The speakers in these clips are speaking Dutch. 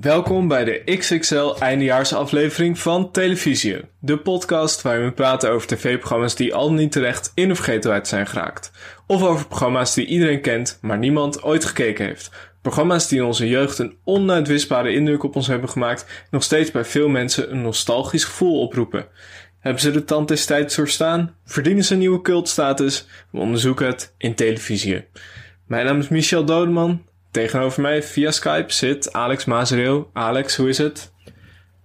Welkom bij de XXL eindejaarsaflevering van Televisie, de podcast waarin we praten over tv-programma's die al niet terecht in de vergetelheid zijn geraakt. Of over programma's die iedereen kent, maar niemand ooit gekeken heeft. Programma's die in onze jeugd een onuitwisbare indruk op ons hebben gemaakt, nog steeds bij veel mensen een nostalgisch gevoel oproepen. Hebben ze de tand des tijds doorstaan? Verdienen ze een nieuwe cultstatus? We onderzoeken het in televisie. Mijn naam is Michel Dodeman. Tegenover mij via Skype zit Alex Mazereel. Alex, hoe is het?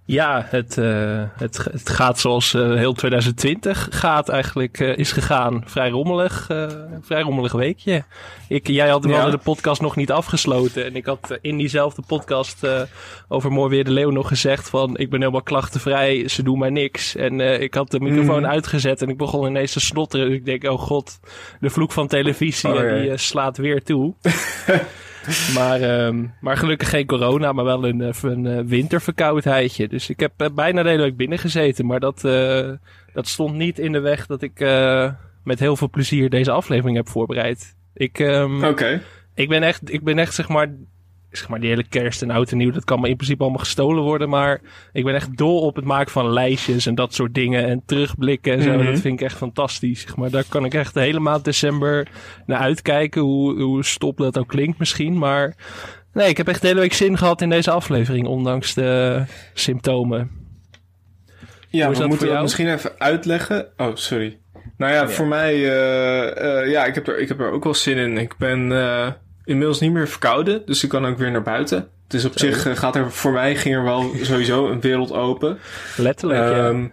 Ja, het, uh, het, het gaat zoals uh, heel 2020 gaat eigenlijk, uh, is gegaan. Vrij rommelig, vrij rommelig weekje. Ik, jij had ja. de podcast nog niet afgesloten. En ik had in diezelfde podcast over Mooi Weer de Leeuw nog gezegd van... ik ben helemaal klachtenvrij, ze doen mij niks. En ik had de microfoon mm. uitgezet en ik begon ineens te snotteren. Dus ik denk, oh god, de vloek van televisie oh, die slaat weer toe. maar, um, maar gelukkig geen corona, maar wel een, een, een winterverkoudheidje. Dus ik heb bijna de hele week binnen gezeten. Maar dat, uh, dat stond niet in de weg dat ik uh, met heel veel plezier deze aflevering heb voorbereid. Ik, um, okay. ik ben echt, ik ben echt zeg maar zeg maar, die hele kerst en oud en nieuw, dat kan me in principe allemaal gestolen worden. Maar ik ben echt dol op het maken van lijstjes en dat soort dingen. En terugblikken en zo. Mm -hmm. Dat vind ik echt fantastisch. Zeg maar daar kan ik echt de hele maand december naar uitkijken. Hoe, hoe stop dat ook klinkt misschien. Maar nee, ik heb echt de hele week zin gehad in deze aflevering. Ondanks de symptomen. Ja, we moeten dat misschien even uitleggen. Oh, sorry. Nou ja, oh, ja. voor mij, uh, uh, ja, ik heb, er, ik heb er ook wel zin in. Ik ben uh, inmiddels niet meer verkouden, dus ik kan ook weer naar buiten. Dus op zich uh, gaat er voor mij ging er wel sowieso een wereld open. Letterlijk, um, ja.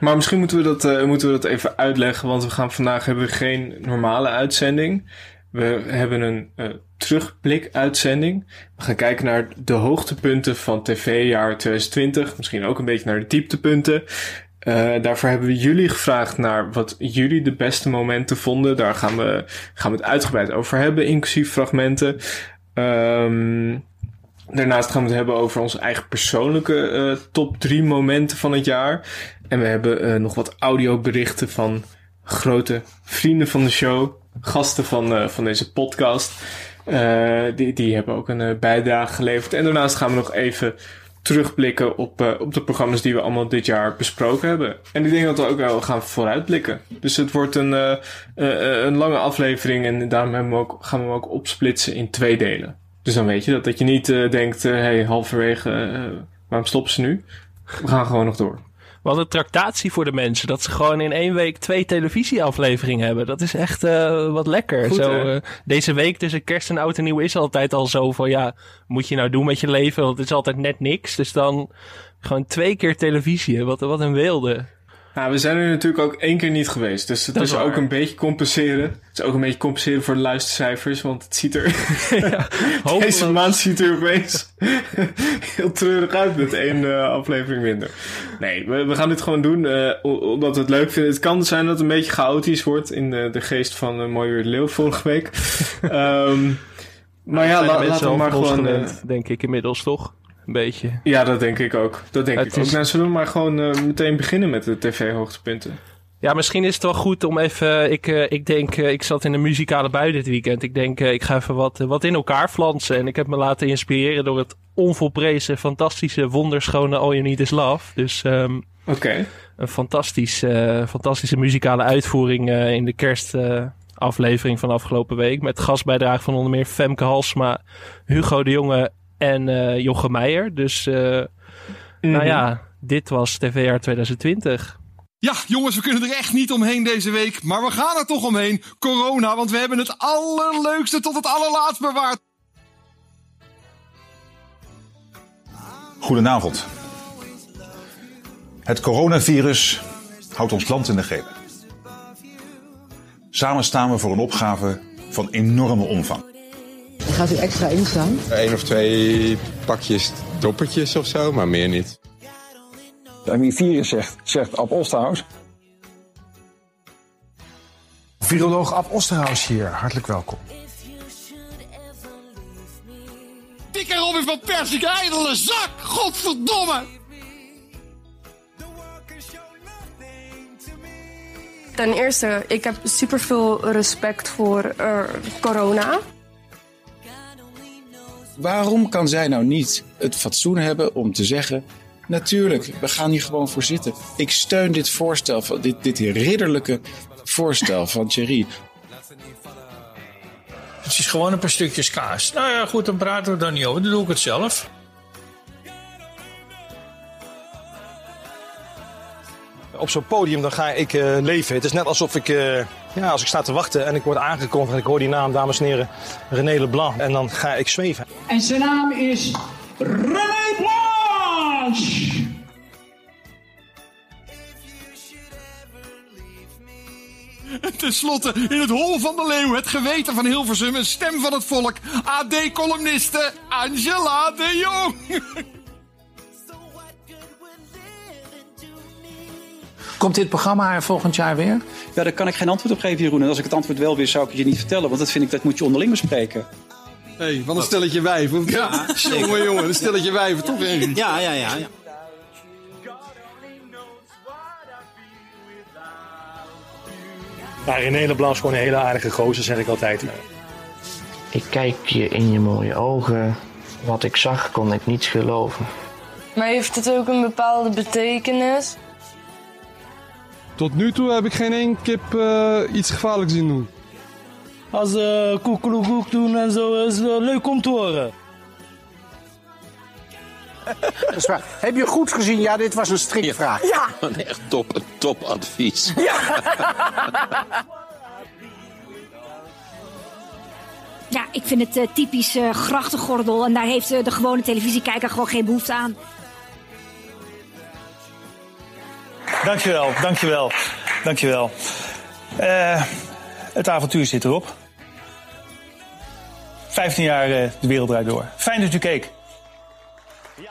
Maar misschien moeten we, dat, uh, moeten we dat even uitleggen, want we gaan vandaag hebben we geen normale uitzending. We hebben een uh, terugblik-uitzending. We gaan kijken naar de hoogtepunten van TV-jaar 2020. Misschien ook een beetje naar de dieptepunten. Uh, daarvoor hebben we jullie gevraagd naar wat jullie de beste momenten vonden. Daar gaan we, gaan we het uitgebreid over hebben, inclusief fragmenten. Um, daarnaast gaan we het hebben over onze eigen persoonlijke uh, top drie momenten van het jaar. En we hebben uh, nog wat audioberichten van grote vrienden van de show, gasten van, van deze podcast. die, die hebben ook een bijdrage geleverd. En daarnaast gaan we nog even terugblikken op, uh, op de programma's die we allemaal dit jaar besproken hebben. En ik denk dat we ook wel gaan vooruitblikken. Dus het wordt een, uh, uh, een lange aflevering en daarom we ook, gaan we hem ook opsplitsen in twee delen. Dus dan weet je dat, dat je niet denkt, hey, halverwege, waarom stoppen ze nu? We gaan gewoon nog door. Wat een tractatie voor de mensen. Dat ze gewoon in één week twee televisieafleveringen hebben. Dat is echt uh, wat lekker. Goed, zo, uh, deze week tussen kerst en oud en nieuw is altijd al zo van ja, moet je nou doen met je leven? Want het is altijd net niks. Dus dan gewoon twee keer televisie. Wat, wat een wilde. Nou, we zijn er natuurlijk ook één keer niet geweest. Dus het dat is, ook een beetje compenseren. Het is ook een beetje compenseren voor de luistercijfers. Want het ziet er... ja, Deze maand ziet er opeens heel treurig uit met één uh, aflevering minder. Nee, we, we, gaan dit gewoon doen uh, omdat we het leuk vinden. Het kan zijn dat het een beetje chaotisch wordt in de, de geest van uh, Mooi Weer Leeuw vorige week. um, maar ja, la, laten we maar gewoon... Gewend, denk ik inmiddels, toch? Een beetje. Ja, dat denk ik ook. Dat denk het ik is... ook. Nou, zullen we maar gewoon uh, meteen beginnen met de tv-hoogtepunten? Ja, misschien is het wel goed om even. Ik, uh, ik denk, ik zat in een muzikale bui dit weekend. Ik denk, ik ga even wat, wat in elkaar flansen. En ik heb me laten inspireren door het onvolprezen, fantastische, wonderschone All You Need Is Love. Dus um, okay. een fantastisch, fantastische muzikale uitvoering in de kerstaflevering van afgelopen week. Met gastbijdrage van onder meer Femke Halsma, Hugo de Jonge en uh, Jochem Meijer. Dus uh, mm -hmm. nou ja, dit was TVR 2020. Ja, jongens, we kunnen er echt niet omheen deze week. Maar we gaan er toch omheen. Corona, want we hebben het allerleukste tot het allerlaatst bewaard. Goedenavond. Het coronavirus houdt ons land in de greep. Samen staan we voor een opgave van enorme omvang. Gaat u extra instaan? Eén of twee pakjes doppertjes of zo, maar meer niet. De virus zegt, zegt Ab Osterhaus. Viroloog Ab Osterhaus hier, hartelijk welkom. Dikke Robin van Persik, ijdele zak! Godverdomme! Ten eerste, ik heb superveel respect voor uh, corona. Waarom kan zij nou niet het fatsoen hebben om te zeggen... Natuurlijk, we gaan hier gewoon voor zitten. Ik steun dit voorstel, van dit, dit ridderlijke voorstel van Thierry. Het is gewoon een paar stukjes kaas. Nou ja, goed, dan praten we er niet over. Dan doe ik het zelf. Op zo'n podium dan ga ik uh, leven. Het is net alsof ik, uh, ja, als ik sta te wachten en ik word aangekondigd en ik hoor die naam, dames en heren, René Leblanc. En dan ga ik zweven. En zijn naam is René Blanche! Ten slotte, in het hol van de leeuw, het geweten van Hilversum, een stem van het volk, AD-columniste Angela de Jong. Komt dit programma er volgend jaar weer? Ja, daar kan ik geen antwoord op geven, Jeroen. En als ik het antwoord wel wist, zou ik het je niet vertellen. Want dat vind ik, dat moet je onderling bespreken. Hé, hey, wat een stelletje wijven. Ja, jongen, jongen, een stelletje wijven, toch? Een? Ja, ja, ja. ja. Nou, René Leblanc is gewoon een hele aardige gozer, zeg ik altijd. Ik kijk je in je mooie ogen. Wat ik zag, kon ik niet geloven. Maar heeft het ook een bepaalde betekenis? Tot nu toe heb ik geen één kip uh, iets gevaarlijks zien doen. Als ze uh, koekeloekoek doen en zo, is het leuk om te horen. Dat is waar. Heb je goed gezien? Ja, dit was een strikvraag. Ja. ja. Echt top, top advies. Ja. ja, ik vind het uh, typisch uh, grachtengordel. En daar heeft uh, de gewone televisiekijker gewoon geen behoefte aan. Dankjewel, dankjewel, dankjewel. Uh, het avontuur zit erop. 15 jaar uh, de wereld draait door. Fijn dat u keek. Ja,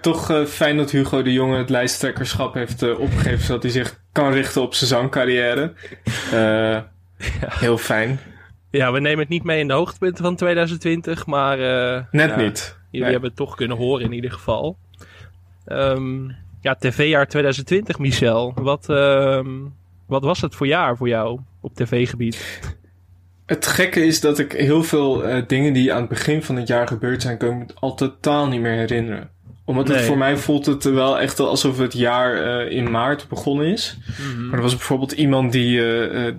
toch uh, fijn dat Hugo de Jonge het lijsttrekkerschap heeft uh, opgegeven, zodat hij zich kan richten op zijn zangcarrière. Uh, ja. Heel fijn. Ja, we nemen het niet mee in de hoogtepunten van 2020, maar... Net ja, niet. Jullie nee. hebben het toch kunnen horen in ieder geval. Um, ja, tv-jaar 2020, Michel. Wat, um, wat was het voor jaar voor jou op tv-gebied? Het gekke is dat ik heel veel dingen die aan het begin van het jaar gebeurd zijn, kan ik me al totaal niet meer herinneren omdat nee. het voor mij voelt het wel echt alsof het jaar uh, in maart begonnen is. Mm-hmm. Maar er was bijvoorbeeld iemand die, uh, uh,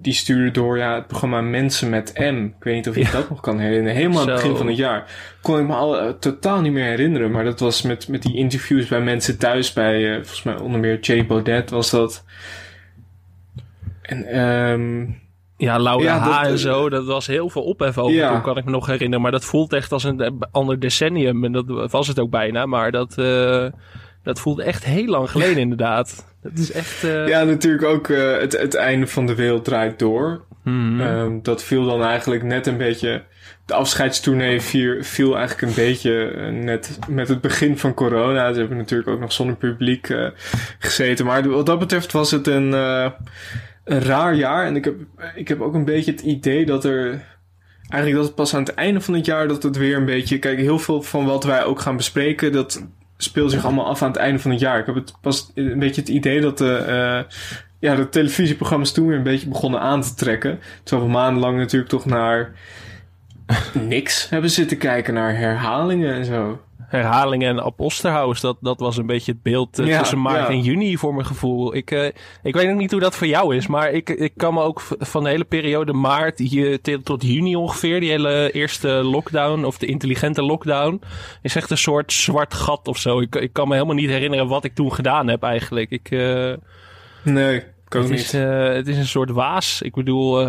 die stuurde door ja, het programma Mensen met M. Ik weet niet of je ja. dat nog kan herinneren. Helemaal aan het begin van het jaar. Kon ik me al totaal niet meer herinneren. Maar dat was met, met die interviews bij mensen thuis. Bij volgens mij onder meer Jay Baudet was dat. En um, ja, Laura ja, H. en zo, dat was heel veel ophef over ja. toen, kan ik me nog herinneren. Maar dat voelt echt als een ander decennium. En dat was het ook bijna. Maar dat, uh, dat voelde echt heel lang geleden inderdaad. Dat is echt... Uh... Ja, natuurlijk ook uh, het, het einde van de wereld draait door. Mm-hmm. Um, dat viel dan eigenlijk net een beetje... De afscheidstournee viel, viel eigenlijk een beetje net met het begin van corona. Ze hebben natuurlijk ook nog zonder publiek gezeten. Maar wat dat betreft was het een een raar jaar. En ik heb, ik heb ook een beetje het idee dat er. Eigenlijk dat het pas aan het einde van het jaar dat het weer een beetje. Kijk, heel veel van wat wij ook gaan bespreken, dat speelt zich allemaal af aan het einde van het jaar. Ik heb het pas een beetje het idee dat de. Uh, ja, de televisieprogramma's toen weer een beetje begonnen aan te trekken. Terwijl we maandenlang natuurlijk toch naar niks hebben zitten kijken, naar herhalingen en zo herhalingen en op Osterhaus. Dat, dat was een beetje het beeld uh, ja, tussen maart ja. en juni voor mijn gevoel. Ik, uh, ik weet ook niet hoe dat voor jou is, maar ik, ik kan me ook van de hele periode maart hier, tot juni ongeveer, die hele eerste lockdown of de intelligente lockdown, is echt een soort zwart gat of zo. Ik, ik kan me helemaal niet herinneren wat ik toen gedaan heb eigenlijk. Ik, uh, nee, ook het niet. Is, het is een soort waas. Ik bedoel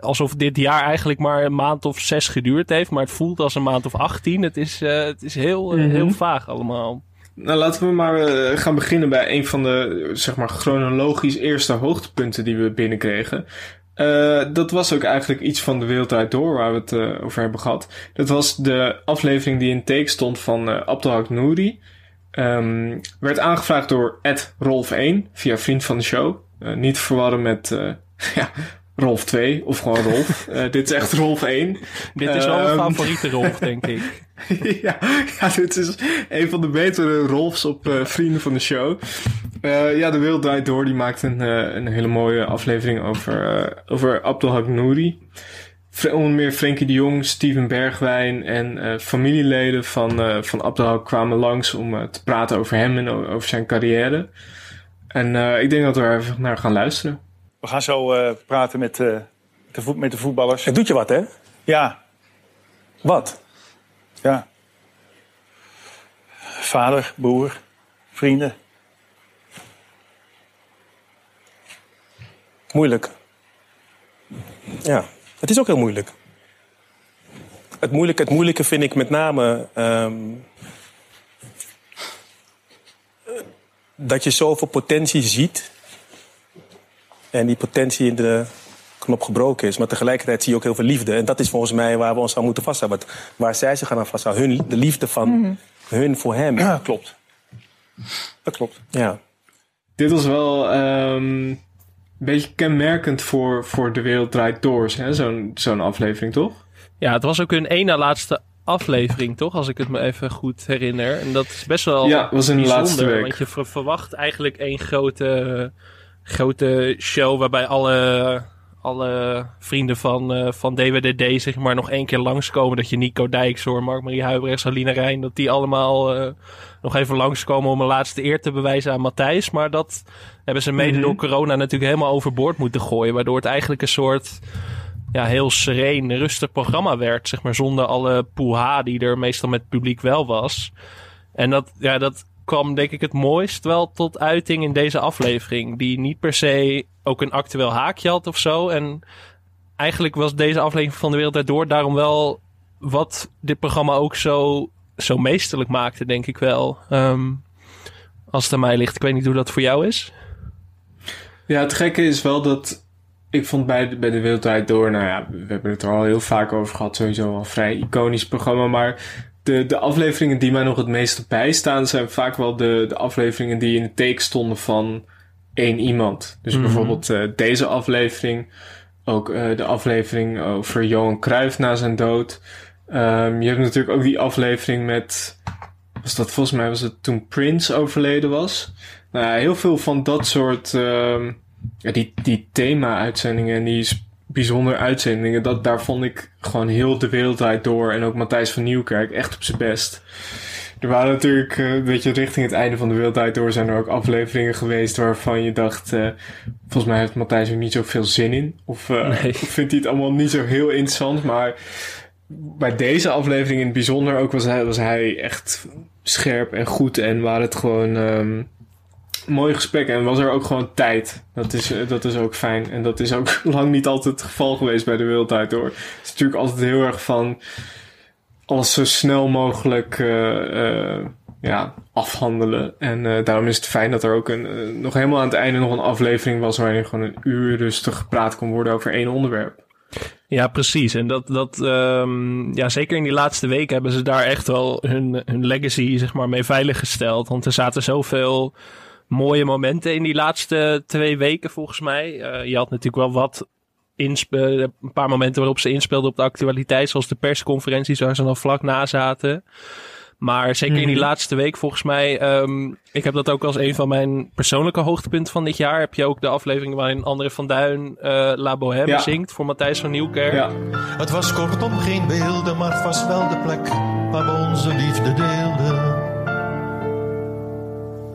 alsof dit jaar eigenlijk maar een maand of zes geduurd heeft. Maar het voelt als een maand of achttien. Het is, uh, het is heel, uh, mm-hmm. heel vaag allemaal. Nou, laten we maar uh, gaan beginnen bij een van de, zeg maar, chronologisch eerste hoogtepunten die we binnenkregen. dat was ook eigenlijk iets van de wereld uit door waar we het over hebben gehad. Dat was de aflevering die in teken stond van uh, Abdelhak Nouri. Um, werd aangevraagd door Ed Rolf1 via vriend van de show. niet te verwarren met ja, Rolf 2 of gewoon Rolf. Uh, dit is echt Rolf 1. dit is wel een um, favoriete Rolf, denk ik. ja, ja, dit is een van de betere Rolfs op uh, Vrienden van de Show. Uh, ja, De Wereld Draait Door, die maakt een, een hele mooie aflevering over, over Abdelhak Nouri. Onder meer Frenkie de Jong, Steven Bergwijn en familieleden van, van Abdelhak kwamen langs om te praten over hem en over zijn carrière. En ik denk dat we er even naar gaan luisteren. We gaan zo uh, praten met, uh, de voet, met de voetballers. Het doet je wat, hè? Ja. Wat? Ja. Vader, broer, vrienden. Moeilijk. Ja, het is ook heel moeilijk. Het moeilijke, het moeilijke vind ik met name um, dat je zoveel potentie ziet en die potentie in de knop gebroken is. Maar tegelijkertijd zie je ook heel veel liefde. En dat is volgens mij waar we ons aan moeten vasthouden. Waar zij zich aan vasthouden. Hun, de liefde van mm -hmm. hun voor hem. Ja, klopt. Dat klopt. Ja. Dit was wel um, een beetje kenmerkend voor, voor De Wereld Draait Door. Zo'n zo'n aflevering, toch? Ja, het was ook hun ene laatste aflevering, toch? Als ik het me even goed herinner. En dat is best wel Ja, was in de laatste week. Want je verwacht eigenlijk één grote grote show waarbij alle, alle vrienden van, uh, van DWDD zeg maar nog één keer langskomen. Dat je Nico Dijkshoor, Mark-Marie Huibrechts, Alina Rijn, dat die allemaal uh, nog even langskomen om een laatste eer te bewijzen aan Matthijs. Maar dat hebben ze mede mm -hmm. door corona natuurlijk helemaal overboord moeten gooien. Waardoor het eigenlijk een soort ja, heel sereen, rustig programma werd. Zeg maar zonder alle poeha die er meestal met het publiek wel was. En dat, ja, dat kwam denk ik het mooist wel tot uiting in deze aflevering. Die niet per se ook een actueel haakje had of zo. En eigenlijk was deze aflevering van De Wereld Daardoor daarom wel wat dit programma ook zo, zo meesterlijk maakte, denk ik wel. Um, als het aan mij ligt. Ik weet niet hoe dat voor jou is. Ja, het gekke is wel dat ik vond bij de, bij de Wereld Door, nou ja, we hebben het er al heel vaak over gehad, sowieso een vrij iconisch programma, maar de, de afleveringen die mij nog het meeste bijstaan zijn vaak wel de, de afleveringen die in de teken stonden van één iemand. Dus mm -hmm. bijvoorbeeld uh, deze aflevering, ook uh, de aflevering over Johan Cruijff na zijn dood. Um, je hebt natuurlijk ook die aflevering met, was dat volgens mij was het toen Prince overleden was. Nou ja, heel veel van dat soort, um, ja, die, die thema-uitzendingen en die bijzondere uitzendingen. Dat, daar vond ik gewoon heel de wereld door. En ook Matthijs van Nieuwkerk echt op zijn best. Er waren natuurlijk, uh, weet je, richting het einde van de wereld door zijn er ook afleveringen geweest waarvan je dacht, uh, volgens mij heeft Matthijs er niet zoveel zin in. Of, uh, nee. of vindt hij het allemaal niet zo heel interessant. Maar bij deze aflevering in het bijzonder ook was hij, was hij echt scherp en goed. En waar het gewoon, um, mooi gesprek en was er ook gewoon tijd. Dat is, dat is ook fijn. En dat is ook lang niet altijd het geval geweest bij de Wereldtijd door. Het is natuurlijk altijd heel erg van alles zo snel mogelijk uh, uh, ja, afhandelen. En daarom is het fijn dat er ook een, nog helemaal aan het einde nog een aflevering was waarin gewoon een uur rustig gepraat kon worden over één onderwerp. Ja, precies. En dat, dat um, ja, zeker in die laatste weken hebben ze daar echt wel hun, hun legacy, zeg maar, mee veiliggesteld. Want er zaten zoveel mooie momenten in die laatste twee weken volgens mij. Uh, je had natuurlijk wel wat een paar momenten waarop ze inspeelden op de actualiteit, zoals de persconferenties waar ze dan vlak na zaten. Maar zeker in die Mhm. laatste week volgens mij, um, ik heb dat ook als een van mijn persoonlijke hoogtepunten van dit jaar. Heb je ook de aflevering waarin André van Duin uh, La Bohème Ja. zingt voor Matthijs van Nieuwkerk. Ja. Het was kortom geen beelden, maar het was wel de plek waar we onze liefde deelden.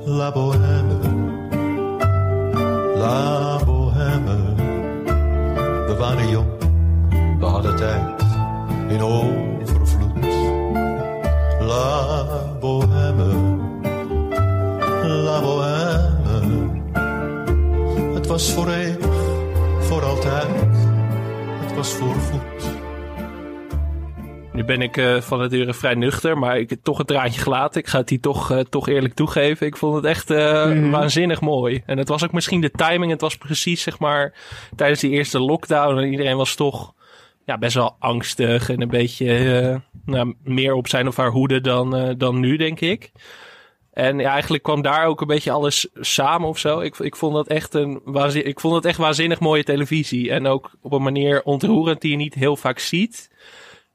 La Bohème, La Bohème. We waren jong, we hadden tijd in overvloed. La Bohème, La Bohème. Het was voor eeuwig, voor altijd, het was voor goed. Nu ben ik uh, van nature vrij nuchter, maar ik heb toch een traantje gelaten. Ik ga het hier toch, uh, toch eerlijk toegeven. Ik vond het echt uh, Mhm. waanzinnig mooi. En het was ook misschien de timing. Het was precies, zeg maar, tijdens die eerste lockdown. En iedereen was toch ja, best wel angstig en een beetje nou, meer op zijn of haar hoede dan, dan nu, denk ik. En ja, eigenlijk kwam daar ook een beetje alles samen of zo. Ik, ik, vond dat echt een ik vond dat echt waanzinnig mooie televisie. En ook op een manier ontroerend die je niet heel vaak ziet.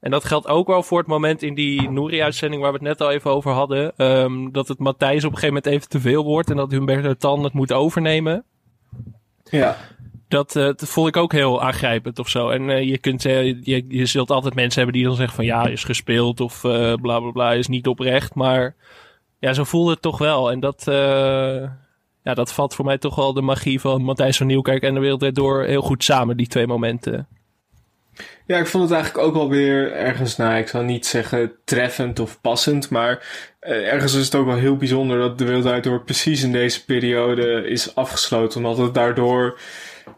En dat geldt ook wel voor het moment in die Nouri-uitzending waar we het net al even over hadden. Um, dat het Matthijs op een gegeven moment even te veel wordt en dat Humberto Tan het moet overnemen. Ja. Dat, uh, dat vond ik ook heel aangrijpend of zo. En uh, je, kunt, uh, je, je zult altijd mensen hebben die dan zeggen van ja, is gespeeld of bla bla bla, is niet oprecht. Maar ja, zo voelde het toch wel. En dat, ja, dat valt voor mij toch wel de magie van Matthijs van Nieuwkerk en de Wereld Door heel goed samen, die twee momenten. Ja, ik vond het eigenlijk ook wel weer ergens, nou, ik zal niet zeggen treffend of passend, maar uh, ergens is het ook wel heel bijzonder dat de Wereld Door precies in deze periode is afgesloten, omdat het daardoor,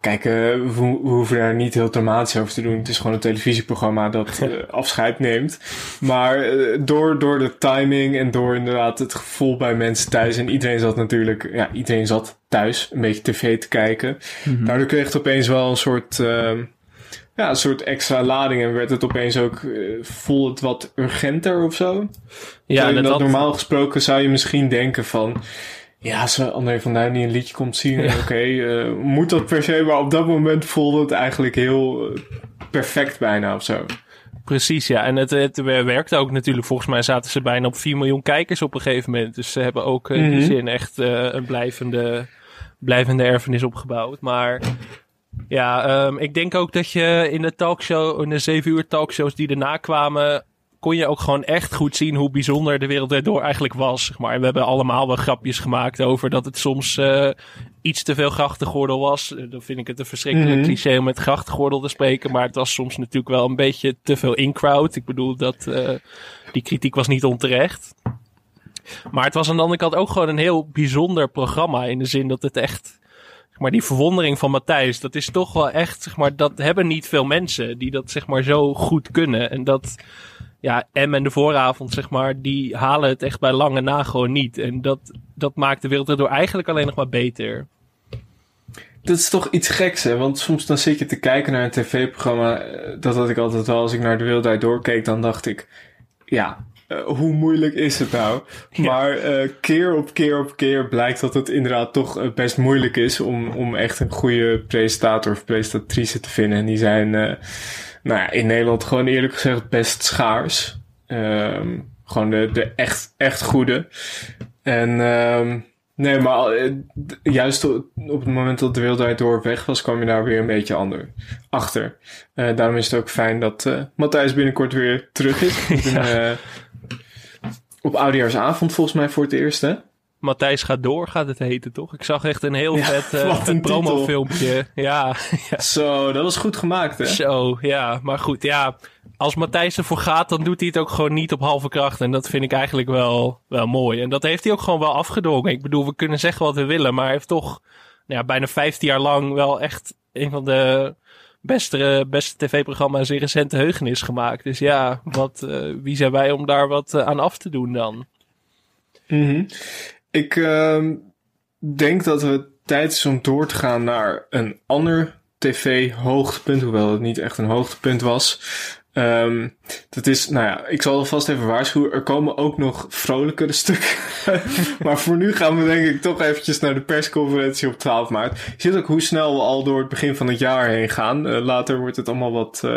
kijk, uh, we, hoeven daar niet heel dramatisch over te doen. Het is gewoon een televisieprogramma dat uh, afscheid neemt. Maar door, door de timing en door inderdaad het gevoel bij mensen thuis, en iedereen zat natuurlijk, ja, iedereen zat thuis een beetje tv te kijken. Mm -hmm. Daardoor kreeg het opeens wel een soort ja, een soort extra lading en werd het opeens ook, uh, voelde het wat urgenter of zo. Ja, dat, dat normaal gesproken zou je misschien denken van, ja, als André van Duin die een liedje komt zien, ja. oké, okay, uh, moet dat per se, maar op dat moment voelde het eigenlijk heel perfect bijna of zo. Precies, ja. En het, het werkte ook natuurlijk. Volgens mij zaten ze bijna op 4 miljoen kijkers op een gegeven moment. Dus ze hebben ook in mm -hmm. die zin echt uh, een blijvende, blijvende erfenis opgebouwd. Maar ja, um, ik denk ook dat je in de talkshow, in de 7 uur talkshows die erna kwamen, kon je ook gewoon echt goed zien hoe bijzonder de wereld erdoor eigenlijk was. Zeg maar. We hebben allemaal wel grapjes gemaakt over dat het soms uh, iets te veel grachtengordel was. Dan vind ik het een verschrikkelijk mm -hmm. cliché om met grachtengordel te spreken. Maar het was soms natuurlijk wel een beetje te veel in-crowd. Ik bedoel, dat, uh, die kritiek was niet onterecht. Maar het was aan de andere kant ook gewoon een heel bijzonder programma. In de zin dat het echt maar die verwondering van Matthijs, dat is toch wel echt, zeg maar, dat hebben niet veel mensen die dat zeg maar zo goed kunnen. En dat, ja, M en de vooravond, zeg maar, die halen het echt bij lange na gewoon niet. En dat, dat maakt de wereld erdoor eigenlijk alleen nog maar beter. Dat is toch iets geks, hè? Want soms dan zit je te kijken naar een tv-programma. Dat had ik altijd wel. Als ik naar de wereld doorkeek, dan dacht ik... Ja, uh, hoe moeilijk is het nou? Ja. Maar uh, keer op keer op keer blijkt dat het inderdaad toch uh, best moeilijk is om, om echt een goede presentator of presentatrice te vinden. En die zijn nou ja, in Nederland gewoon eerlijk gezegd best schaars. Um, gewoon de, de echt, echt goede. En um, nee, maar juist op het moment dat de wereld door weg was, kwam je daar weer een beetje ander, achter. daarom is het ook fijn dat Matthijs binnenkort weer terug is. ja. Op oudejaarsavond volgens mij voor het eerst, hè? Matthijs gaat door, gaat het heten, toch? Ik zag echt een heel ja, vet, uh, vet promofilmpje. Ja, ja. Zo, dat was goed gemaakt, hè? Zo, ja. Maar goed, ja. Als Matthijs ervoor gaat, dan doet hij het ook gewoon niet op halve kracht. En dat vind ik eigenlijk wel, wel mooi. En dat heeft hij ook gewoon wel afgedwongen. Ik bedoel, we kunnen zeggen wat we willen, maar hij heeft toch nou ja, bijna 15 jaar lang wel echt een van de beste, beste tv-programma's in recente heugenis gemaakt. Dus ja, wat, uh, wie zijn wij om daar wat uh, aan af te doen dan? -hmm. Ik uh, denk dat het tijd is om door te gaan naar een ander tv-hoogtepunt, hoewel het niet echt een hoogtepunt was. Um, dat is, nou ja, ik zal alvast even waarschuwen. Er komen ook nog vrolijkere stukken. maar voor nu gaan we denk ik toch eventjes naar de persconferentie op 12 maart. Je ziet ook hoe snel we al door het begin van het jaar heen gaan. Uh, later wordt het allemaal wat, uh,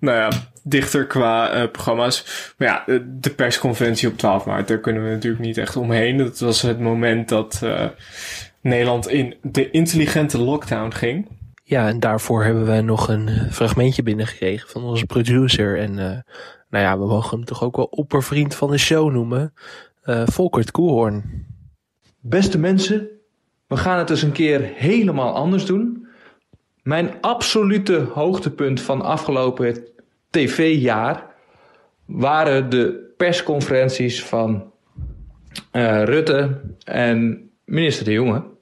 nou ja, dichter qua uh, programma's. Maar ja, de persconferentie op 12 maart, daar kunnen we natuurlijk niet echt omheen. Dat was het moment dat Nederland in de intelligente lockdown ging. Ja, en daarvoor hebben we nog een fragmentje binnengekregen van onze producer. En uh, nou ja, we mogen hem toch ook wel oppervriend van de show noemen. Uh, Volkert Koelhoorn. Beste mensen, we gaan het eens een keer helemaal anders doen. Mijn absolute hoogtepunt van afgelopen tv-jaar waren de persconferenties van Rutte en minister De Jonge.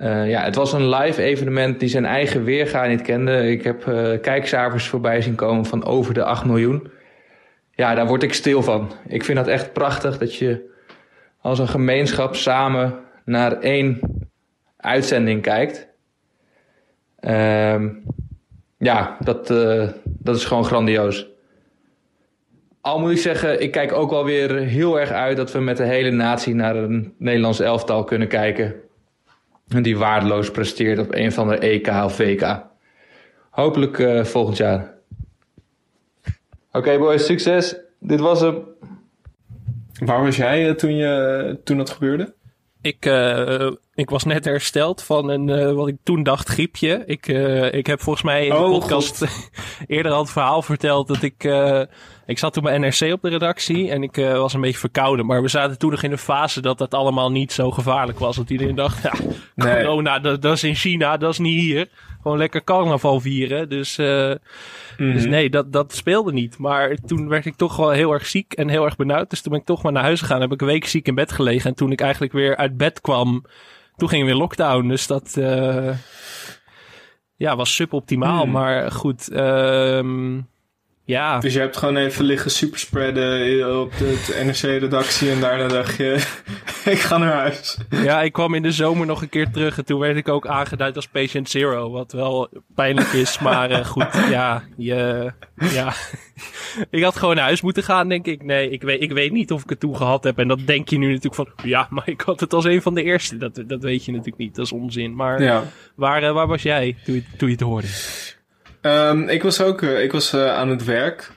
Uh, ja, het was een live evenement die zijn eigen weerga niet kende. Ik heb uh, kijkcijfers voorbij zien komen van over de 8 miljoen. Ja, daar word ik stil van. Ik vind dat echt prachtig dat je als een gemeenschap samen naar één uitzending kijkt. Uh, ja, dat, uh, dat is gewoon grandioos. Al moet ik zeggen, ik kijk ook wel weer heel erg uit dat we met de hele natie naar een Nederlands elftal kunnen kijken. En die waardeloos presteert op een van de EK of VK. Hopelijk uh, volgend jaar. Oké okay, boys, succes. Dit was hem. Waar was jij uh, toen, je, toen dat gebeurde? Ik, uh, ik was net hersteld van een, uh, wat ik toen dacht, griepje. Ik, uh, ik heb volgens mij in de oh, podcast eerder al het verhaal verteld dat ik... ik zat toen bij NRC op de redactie en ik was een beetje verkouden. Maar we zaten toen nog in een fase dat dat allemaal niet zo gevaarlijk was. Dat iedereen dacht, ja, nee. corona, dat, dat is in China, dat is niet hier gewoon lekker carnaval vieren. Dus, uh, dus nee, dat, dat speelde niet. Maar toen werd ik toch wel heel erg ziek en heel erg benauwd. Dus toen ben ik toch maar naar huis gegaan. Heb ik een week ziek in bed gelegen. En toen ik eigenlijk weer uit bed kwam, toen ging weer lockdown. Dus dat uh, ja, was suboptimaal. Mm. Maar goed, um, ja. Dus je hebt gewoon even liggen superspreaden op de, NRC-redactie en daarna dacht je, ik ga naar huis. Ja, ik kwam in de zomer nog een keer terug en toen werd ik ook aangeduid als patient zero, wat wel pijnlijk is, maar uh, goed, ja, je, ja. ik had gewoon naar huis moeten gaan, denk ik. Nee, ik weet, ik weet niet of ik het toen gehad heb en dat denk je nu natuurlijk van, ja, maar ik had het als een van de eerste. Dat, dat weet je natuurlijk niet, dat is onzin. Maar ja. waar, uh, waar was jij toen je, toen je het hoorde? Um, ik was ook uh, ik was, uh, aan het werk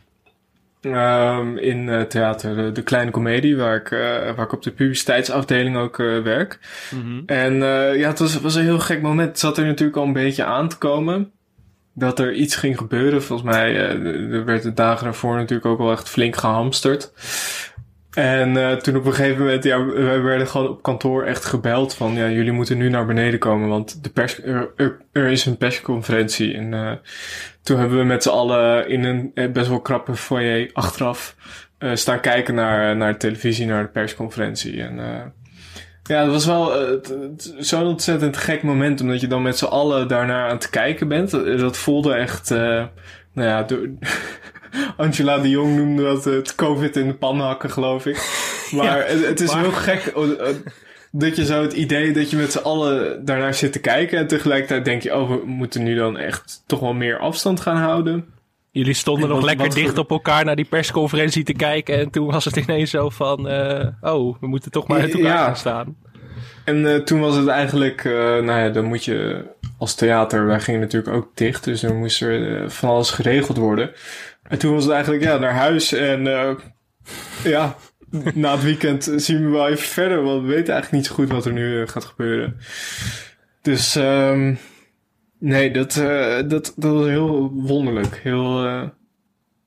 um, in uh, theater de, de, Kleine Comedie, waar ik, waar ik op de publiciteitsafdeling ook werk. Mm -hmm. En ja, het was, was een heel gek moment. Het zat er natuurlijk al een beetje aan te komen dat er iets ging gebeuren. Volgens mij er werd de dagen daarvoor natuurlijk ook wel echt flink gehamsterd. En uh, toen op een gegeven moment, ja, we werden gewoon op kantoor echt gebeld van, ja, jullie moeten nu naar beneden komen, want de pers, er, er, er is een persconferentie. En uh, toen hebben we met z'n allen in een eh, best wel krappe foyer achteraf uh, staan kijken naar, naar de televisie, naar de persconferentie. En ja, dat was wel zo'n ontzettend gek moment, omdat je dan met z'n allen daarnaar aan het kijken bent. Dat, dat voelde echt, nou ja, door, Angela de Jong noemde dat het COVID in de pan hakken, geloof ik. Maar het, het, is heel gek dat je zo het idee dat je met z'n allen daarnaar zit te kijken. En tegelijkertijd denk je, oh, we moeten nu dan echt toch wel meer afstand gaan houden. Jullie stonden nog lekker dicht op elkaar naar die persconferentie te kijken. En toen was het ineens zo van, uh, oh, we moeten toch maar uit elkaar gaan staan. En uh, toen was het eigenlijk, uh, nou ja, dan moet je als theater, wij gingen natuurlijk ook dicht. Dus er moest er van alles geregeld worden. En toen was het eigenlijk ja, naar huis en uh, ja, na het weekend zien we wel even verder, want we weten eigenlijk niet zo goed wat er nu uh, gaat gebeuren. Dus um, nee, dat, uh, dat, dat was heel wonderlijk, heel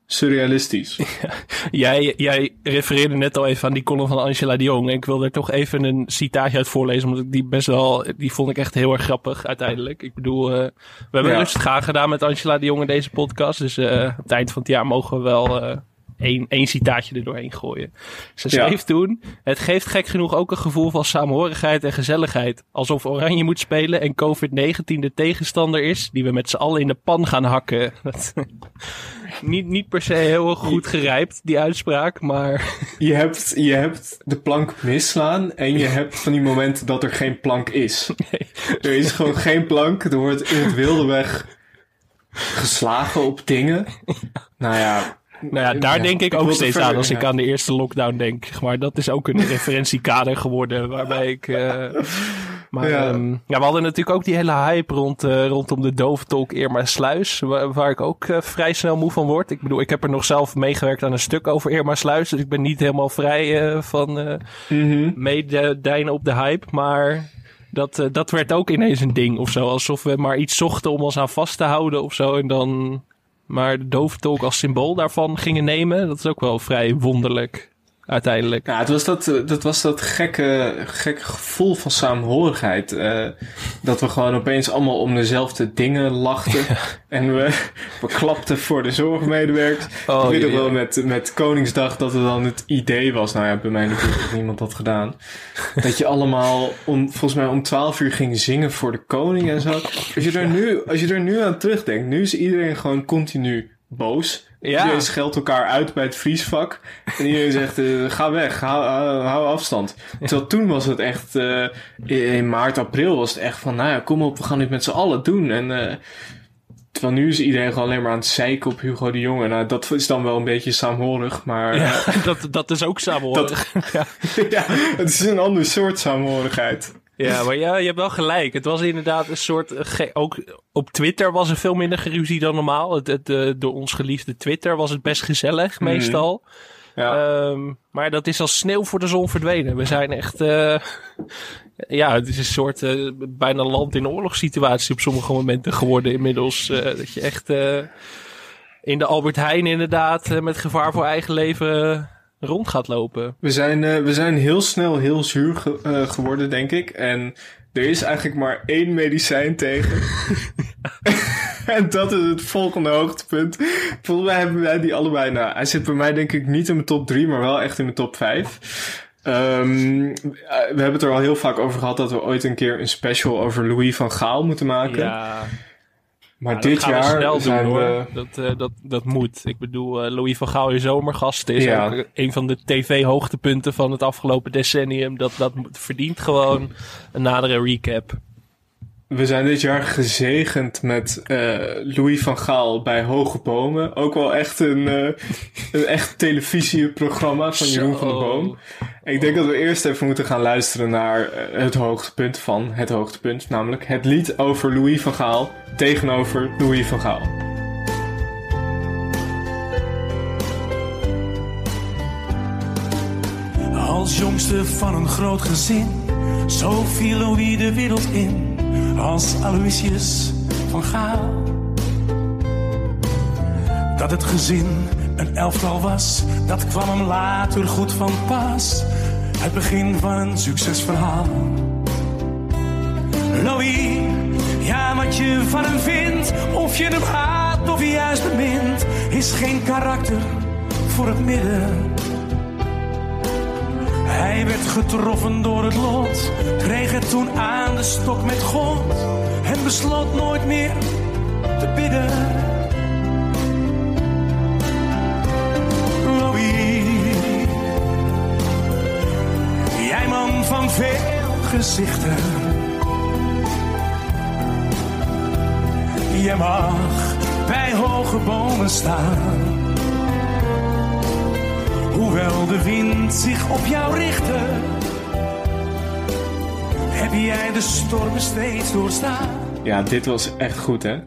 surrealistisch. jij, jij refereerde net al even aan die column van Angela de Jong. En ik wil er toch even een citaatje uit voorlezen. Omdat ik die best wel, die vond ik echt heel erg grappig uiteindelijk. Ik bedoel, uh, we hebben ja. rustig graag gedaan met Angela de Jong in deze podcast. Dus uh, op het eind van het jaar mogen we wel uh, één, één citaatje er doorheen gooien. Ze schreef ja. toen, het geeft gek genoeg ook een gevoel van samenhorigheid en gezelligheid. Alsof Oranje moet spelen en COVID-19 de tegenstander is die we met z'n allen in de pan gaan hakken. niet, niet per se heel goed gerijpt, die uitspraak, maar... Je hebt, je hebt de plank misslaan en je hebt van die momenten dat er geen plank is. Nee. Er is gewoon geen plank, er wordt in het wilde weg geslagen op dingen. Nou ja, nou ja, daar ja, denk ik, ik ook steeds verder, aan als ja. ik aan de eerste lockdown denk. Maar dat is ook een referentiekader geworden waarbij ik... Uh, maar ja. Um, ja. we hadden natuurlijk ook die hele hype rond, uh, rondom de dooftalk Irma Sluis. Waar, waar ik ook uh, vrij snel moe van word. Ik bedoel, ik heb er nog zelf meegewerkt aan een stuk over Irma Sluis. Dus ik ben niet helemaal vrij van mm -hmm. meedijnen op de hype. Maar dat, dat werd ook ineens een ding of zo. Alsof we maar iets zochten om ons aan vast te houden of zo. En dan maar de doventolk als symbool daarvan gingen nemen. Dat is ook wel vrij wonderlijk uiteindelijk. Ja, het was dat, dat, was dat gekke, gekke gevoel van saamhorigheid. Uh, dat we gewoon opeens allemaal om dezelfde dingen lachten. Ja. En we, we klapten voor de zorgmedewerkers. Oh, ik weet wel met, met Koningsdag dat het dan het idee was. Nou ja, bij mij natuurlijk dat niemand had gedaan. Dat je allemaal om, volgens mij om 12 uur ging zingen voor de koning en zo. Als je er nu, als je er nu aan terugdenkt, nu is iedereen gewoon continu boos. Ja. Iedereen scheldt elkaar uit bij het vriesvak. En iedereen zegt, uh, ga weg, hou, afstand. Terwijl toen was het echt, uh, in maart, april was het echt van, nou ja, kom op, we gaan dit met z'n allen doen. En uh, terwijl nu is iedereen gewoon alleen maar aan het zeiken op Hugo de Jonge. Nou, dat is dan wel een beetje saamhorig, maar... Ja, eh, dat, dat is ook saamhorig. ja. ja, het is een ander soort saamhorigheid. Ja, maar ja, je hebt wel gelijk. Het was inderdaad een soort. eh, Ook op Twitter was er veel minder geruzie dan normaal. Het, het, eh, door ons geliefde Twitter was het best gezellig, Mhm. meestal. Ja. Ehm, maar dat is als sneeuw voor de zon verdwenen. We zijn echt. eh, ja, het is een soort bijna land in oorlogssituatie op sommige momenten geworden inmiddels. Dat je echt in de Albert Heijn inderdaad met gevaar voor eigen leven rond gaat lopen. We zijn, eh, we zijn heel snel heel zuur ge- eh, geworden, denk ik. En er is eigenlijk maar één medicijn tegen. en dat is het volgende hoogtepunt. Volgens mij hebben wij die allebei. Nou, hij zit bij mij denk ik niet in mijn top 3, maar wel echt in mijn top 5. Ehm, eh, we hebben het er al heel vaak over gehad dat we ooit een keer een special over Louis van Gaal moeten maken. Ja. Maar dit jaar snel doen zijn hoor. we... Dat, eh, dat, dat moet. Ik bedoel, eh, Louis van Gaal, je zomergast, is Ja. een van de tv-hoogtepunten van het afgelopen decennium. Dat, dat verdient gewoon een nadere recap. We zijn dit jaar gezegend met eh, Louis van Gaal bij Hoge Bomen. Ook wel echt een, eh, een echt televisieprogramma van Jeroen van der Boom. Ik denk dat we eerst even moeten gaan luisteren naar eh, het hoogtepunt van het hoogtepunt. Namelijk het lied over Louis van Gaal tegenover Louis van Gaal. Als jongste van een groot gezin, zo viel Louis de wereld in. Als Aloysius van Gaal. Dat het gezin een elftal was, dat kwam hem later goed van pas. Het begin van een succesverhaal. Louis, ja wat je van hem vindt, of je hem haat of juist bemint, is geen karakter voor het midden. Hij werd getroffen door het lot, kreeg het toen aan de stok met God en besloot nooit meer te bidden. Louis, jij man van veel gezichten. Je mag bij hoge bomen staan. Hoewel de wind zich op jou richtte, heb jij de stormen steeds doorstaan. Ja, dit was echt goed hè?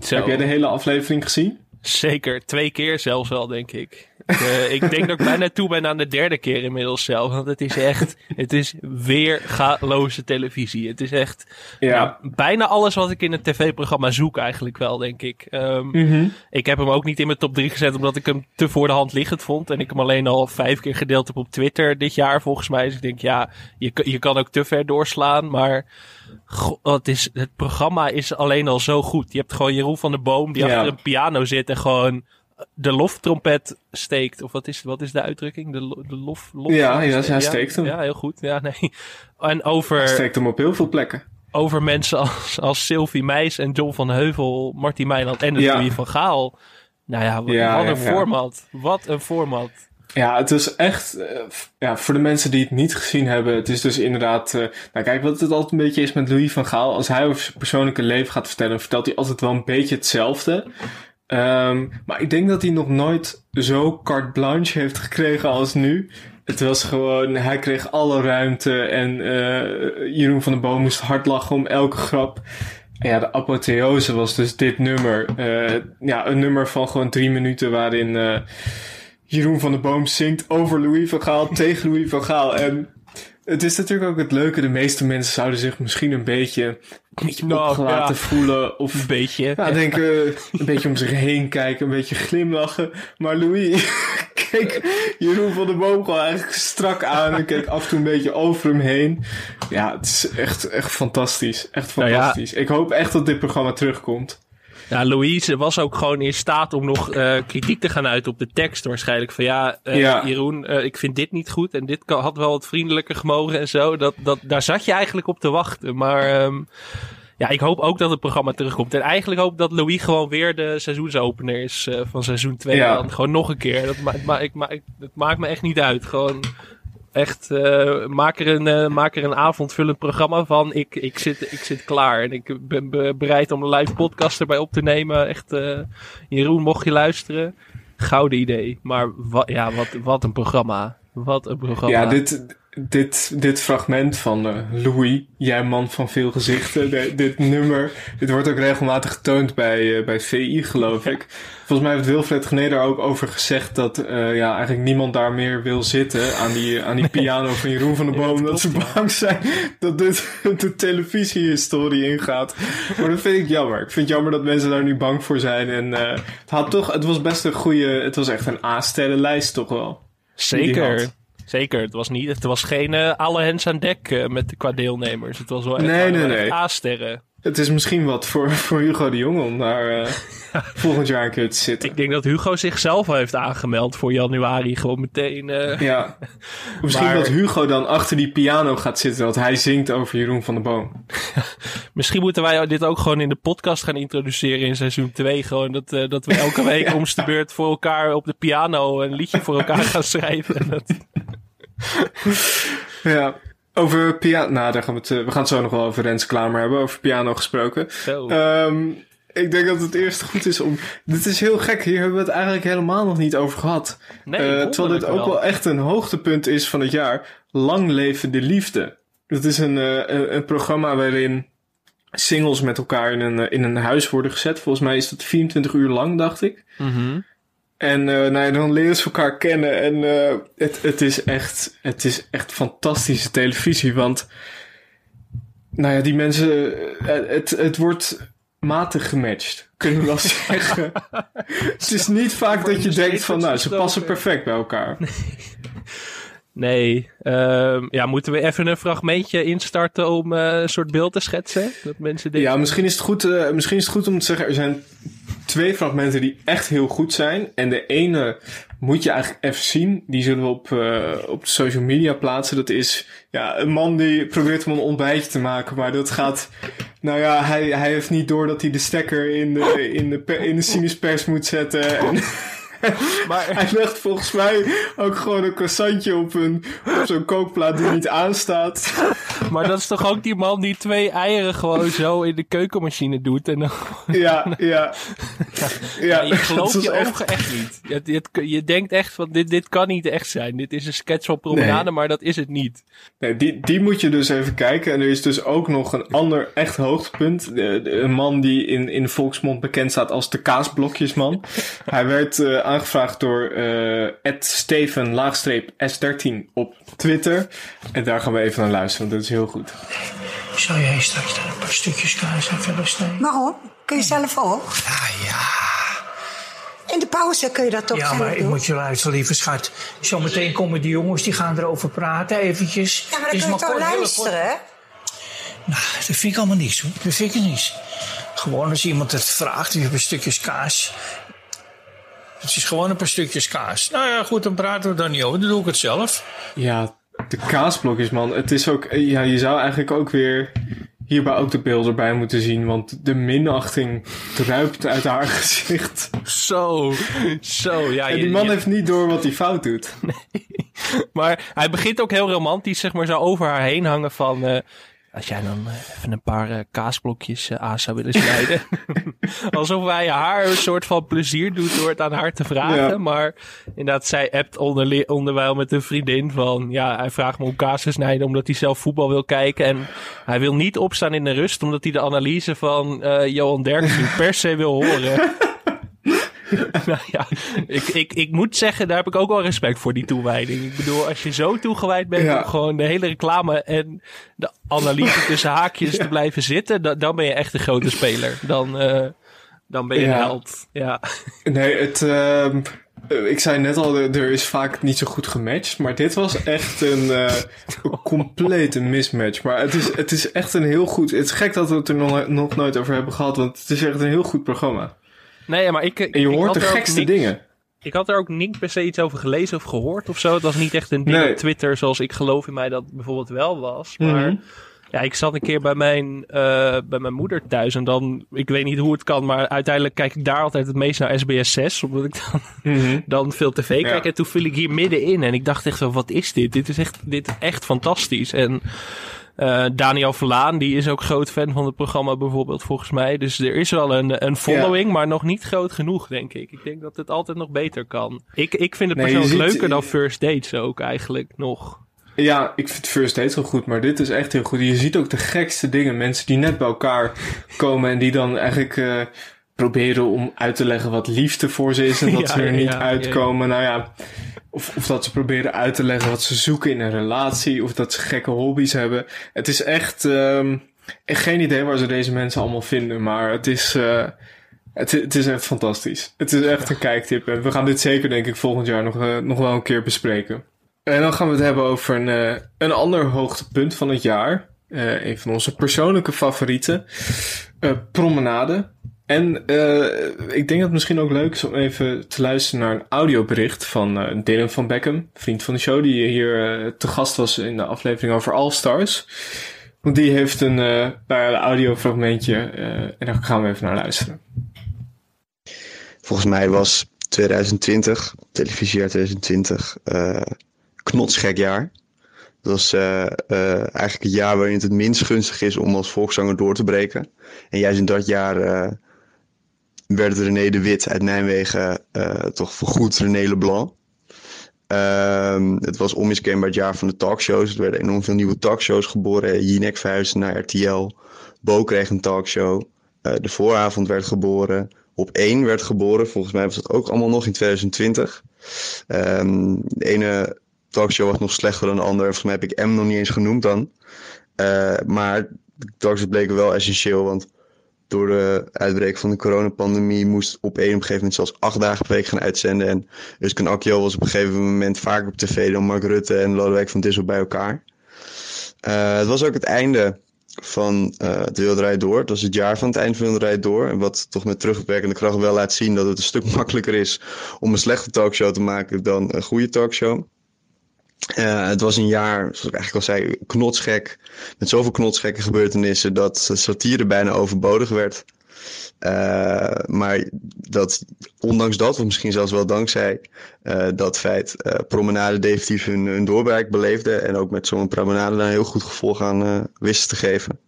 Zo. Heb jij de hele aflevering gezien? Zeker, twee keer zelfs wel, denk ik. Ik, eh, ik denk dat ik bijna toe ben aan de derde keer inmiddels zelf. Want het is echt, het is weergaloze televisie. Het is echt Ja. nou, bijna alles wat ik in een tv-programma zoek eigenlijk wel, denk ik. Ehm, Mhm. Ik heb hem ook niet in mijn top 3 gezet omdat ik hem te voor de hand liggend vond. En ik hem alleen al vijf keer gedeeld heb op Twitter dit jaar volgens mij. Dus ik denk, ja, je, kan- je kan ook te ver doorslaan. Maar het, is, het programma is alleen al zo goed. Je hebt gewoon Jeroen van der Boom die Ja. achter een piano zit en gewoon de loftrompet steekt. Of wat is, wat is de uitdrukking? De, lo- de lof, lof Ja, ja, hij steekt hem. Ja, heel goed. Ja, nee. En over Hij steekt hem op heel veel plekken. over mensen als, als Sylvie Meis en John van Heuvel, Martin Meiland en de Ja. Van Gaal. Nou ja, wat, Ja, wat een format. Wat een format. Ja, het is echt, eh, ja, voor de mensen die het niet gezien hebben, het is dus inderdaad, eh, nou kijk, wat het altijd een beetje is met Louis van Gaal, als hij over zijn persoonlijke leven gaat vertellen, vertelt hij altijd wel een beetje hetzelfde. Ehm, maar ik denk dat hij nog nooit zo carte blanche heeft gekregen als nu. Het was gewoon, hij kreeg alle ruimte en eh, Jeroen van der Boom moest hard lachen om elke grap. En ja, de apotheose was dus dit nummer. Ja, een nummer van gewoon drie minuten waarin Jeroen van der Boom zingt over Louis van Gaal tegen Louis van Gaal. En het is natuurlijk ook het leuke. De meeste mensen zouden zich misschien een beetje, een beetje Nou, opgelaten ja. voelen. Of Een beetje. ja, denken, een beetje om zich heen kijken, een beetje glimlachen. Maar Louis keek Jeroen van der Boom gewoon eigenlijk strak aan en keek af en toe een beetje over hem heen. Ja, het is echt, echt fantastisch. Echt Nou ja. fantastisch. Ik hoop echt dat dit programma terugkomt. Ja, Louise was ook gewoon in staat om nog eh, kritiek te gaan uiten op de tekst waarschijnlijk. Van ja, Ja. Jeroen, eh, ik vind dit niet goed en dit had wel wat vriendelijker gemogen en zo. Dat, dat, daar zat je eigenlijk op te wachten. Maar ehm, ja, ik hoop ook dat het programma terugkomt. En eigenlijk hoop ik dat Louis gewoon weer de seizoensopener is van seizoen 2. Ja. Dan gewoon nog een keer. Dat, ma ma ik, ma ik- dat maakt me echt niet uit. Gewoon Echt, eh, maak, er een, eh, maak er een avondvullend programma van. Ik, ik, zit, ik zit klaar en ik ben be- bereid om een live podcast erbij op te nemen. Echt, eh, Jeroen, mocht je luisteren, gouden idee. Maar wa ja, wat, wat een programma. Wat een programma. Ja, dit, dit, dit fragment van eh, Louis, jij man van veel gezichten, de- dit nummer, dit wordt ook regelmatig getoond bij, eh, bij VI, geloof ik. Volgens mij heeft Wilfred Gené daar ook over gezegd dat eh, ja, eigenlijk niemand daar meer wil zitten aan die, aan die piano van Jeroen van der Boom. dat ze bang zijn dat dit de televisiehistorie ingaat. Maar dat vind ik jammer. Ik vind het jammer dat mensen daar nu bang voor zijn. En het, had toch, het was best een goede, het was echt een A-sterrenlijst toch wel. Zeker. Zeker. Het was, niet, het was geen eh, alle hens aan dek eh, met, qua deelnemers. Het was wel echt, Nee, nee, waren nee. echt A-sterren. Het is misschien wat voor, voor Hugo de Jong om daar eh, volgend jaar een keer te zitten. Ik denk dat Hugo zichzelf heeft aangemeld voor januari. Gewoon meteen. eh, Ja. Misschien Maar- dat Hugo dan achter die piano gaat zitten, dat hij zingt over Jeroen van der Boom. Misschien moeten wij dit ook gewoon in de podcast gaan introduceren in seizoen 2. Gewoon dat, eh, dat we elke week om de beurt voor elkaar op de piano een liedje voor elkaar gaan schrijven. En dat- Ja. Over piano. Nou, daar gaan we, het, eh, we gaan het zo nog wel over Rens Klamer hebben, over piano gesproken. Ehm, ik denk dat het eerst goed is om. Dit is heel gek, hier hebben we het eigenlijk helemaal nog niet over gehad. Nee, Eh, terwijl dit ook wel. wel echt een hoogtepunt is van het jaar. Lang leven de liefde. Dat is een, eh, een, een programma waarin singles met elkaar in een, in een huis worden gezet. Volgens mij is dat 24 uur lang, dacht ik. Mhm. En eh, nou ja, dan leren ze elkaar kennen. En eh, het, het, is echt, het is echt fantastische televisie. Want nou ja, die mensen... eh, het, het wordt matig gematcht. Kunnen we wel zeggen. het is niet vaak dat je denkt van... Nou, ze passen perfect bij elkaar. Nee. ehm, ja, moeten we even een fragmentje instarten om eh, een soort beeld te schetsen? Dat mensen denken. Ja, misschien is, het goed, eh, misschien is het goed om te zeggen... Er zijn twee fragmenten die echt heel goed zijn. En de ene moet je eigenlijk even zien. Die zullen we op, eh, op de social media plaatsen. Dat is ja, een man die probeert om een ontbijtje te maken. Maar dat gaat... Nou ja, hij, hij heeft niet door dat hij de stekker in de, in de, in de sinuspers moet zetten. En maar... hij legt volgens mij ook gewoon een croissantje op, een, op zo'n kookplaat die niet aanstaat. Maar dat is toch ook die man die twee eieren gewoon zo in de keukenmachine doet. En dan... Ja, ja. Ja, gelooft was je echt- ogen echt niet. Je, je, je denkt echt van dit, dit kan niet echt zijn. Dit is een sketch van promenade, Nee. maar dat is het niet. Nee, die, die moet je dus even kijken. En er is dus ook nog een ander echt hoogtepunt. De- de- een man die in, in volksmond bekend staat als de kaasblokjesman. Hij werd eh, aangevraagd door eh Steven laagstreep S13 op Twitter. En daar gaan we even naar luisteren, want dat is heel goed. Zou jij straks daar een paar stukjes kaas aan willen snijden? Waarom? Kun je zelf ook? Ja, ja. In de pauze kun je dat toch ja, maar ik doen? moet je luisteren, lieve schat. Zometeen komen die jongens, die gaan erover praten, eventjes. Ja, maar dan Is kun je maar toch luisteren, hè? Nou, dat vind ik allemaal niks hoor. Dat vind ik niks. Gewoon als iemand het vraagt, je hebt een stukjes kaas. Het is gewoon een paar stukjes kaas. Nou ja, goed, dan praten we daar niet over. Dan doe ik het zelf. Ja, de kaasblokjesman. Het is ook, ja, je zou eigenlijk ook weer hierbij ook de beelden erbij moeten zien. Want de minachting druipt uit haar gezicht. Zo, zo. Ja, en die man je- heeft niet door wat hij fout doet. Maar hij begint ook heel romantisch, zeg maar, zo over haar heen hangen van... eh, als jij dan eh, even een paar eh, kaasblokjes eh, aan zou willen snijden. Alsof hij haar een soort van plezier doet door het aan haar te vragen. Ja. Maar inderdaad, zij appt onderwijl met een vriendin van... Ja, hij vraagt me om kaas te snijden omdat hij zelf voetbal wil kijken. En hij wil niet opstaan in de rust omdat hij de analyse van Johan Derksen per se wil horen. nou ja, ik, ik, ik moet zeggen, daar heb ik ook wel respect voor, die toewijding. Ik bedoel, als je zo toegewijd bent Ja. om gewoon de hele reclame en de analyse tussen haakjes te blijven zitten, dan, dan ben je echt een grote speler. Dan, eh, dan ben je Ja. een held. Ja. Nee, het, ehm, eh, ik zei net al, er is vaak niet zo goed gematcht. Maar dit was echt een, eh, een complete mismatch. Maar het is, het is echt een heel goed... Het is gek dat we het er nog, nog nooit over hebben gehad. Want het is echt een heel goed programma. Nee, maar ik. En je ik hoort de gekste niks- dingen. Ik had er ook niet per se iets over gelezen of gehoord of zo. Het was niet echt een ding Nee. op Twitter zoals ik geloof in mij dat bijvoorbeeld wel was. Maar Mhm. Ja, ik zat een keer bij mijn, eh, bij mijn moeder thuis en dan, ik weet niet hoe het kan, maar uiteindelijk kijk ik daar altijd het meest naar SBS 6, omdat ik dan, Mhm. dan veel tv kijk. En toen viel ik hier middenin en ik dacht echt zo, wat is dit? Dit is echt, dit is echt fantastisch. En eh, Daniel Verlaan, die is ook groot fan van het programma bijvoorbeeld, volgens mij. Dus er is wel een, een following, maar nog niet groot genoeg, denk ik. Ik denk dat het altijd nog beter kan. Ik, ik vind het Nee, persoonlijk ziet- leuker dan First Dates ook eigenlijk nog. Ja, ik vind First Dates wel goed, maar dit is echt heel goed. Je ziet ook de gekste dingen. Mensen die net bij elkaar komen en die dan eigenlijk eh, proberen om uit te leggen wat liefde voor ze is en dat Ja, ze er niet ja, uitkomen. Nou ja, of, of dat ze proberen uit te leggen wat ze zoeken in een relatie, of dat ze gekke hobby's hebben. Het is echt, echt geen idee waar ze deze mensen allemaal vinden, maar het is... eh, het, het is echt fantastisch. Het is echt een kijktip. En we gaan dit zeker, denk ik, volgend jaar nog, eh, nog wel een keer bespreken. En dan gaan we het hebben over een, eh, een ander hoogtepunt van het jaar. Een van onze persoonlijke favorieten. Promenade. En eh, ik denk dat het misschien ook leuk is om even te luisteren naar een audiobericht van eh Dylan van Beckham, vriend van de show, die hier eh, te gast was in de aflevering over All Stars. Want die heeft een, een audiofragmentje en daar gaan we even naar luisteren. Volgens mij was 2020, televisiejaar 2020, eh knotsgek jaar. Dat eh, eigenlijk het jaar waarin het het minst gunstig is om als volkszanger door te breken. En juist in dat jaar werd René de Wit uit Nijmegen eh, toch voorgoed René Leblanc. Ehm, het was onmiskenbaar het jaar van de talkshows. Er werden enorm veel nieuwe talkshows geboren. Jinek verhuisde naar RTL. Bo kreeg een talkshow. Eh, de vooravond werd geboren. Op 1 werd geboren. Volgens mij was dat ook allemaal nog in 2020. Ehm, de ene talkshow was nog slechter dan de andere. Volgens mij heb ik M nog niet eens genoemd dan. Eh, maar de talkshows bleken wel essentieel. Want door de uitbraak van de coronapandemie moest op één gegeven moment zelfs acht dagen per week gaan uitzenden. En Uskan Akjo was op een gegeven moment vaker op tv dan Mark Rutte en Lodewijk van Dissel bij elkaar. Eh, het was ook het einde van eh de Wereldrijd Door. Het was het jaar van het eind van de Wereldrijd Door. En wat toch met terugwerkende kracht wel laat zien dat het een stuk makkelijker is om een slechte talkshow te maken dan een goede talkshow. Eh, het was een jaar, zoals ik eigenlijk al zei, knotsgek. Met zoveel knotsgekke gebeurtenissen dat satire bijna overbodig werd. Eh, maar dat, ondanks dat, of misschien zelfs wel dankzij eh, dat feit, Promenade definitief hun, hun doorbraak beleefde. En ook met zo'n Promenade daar een heel goed gevolg aan wisten te geven.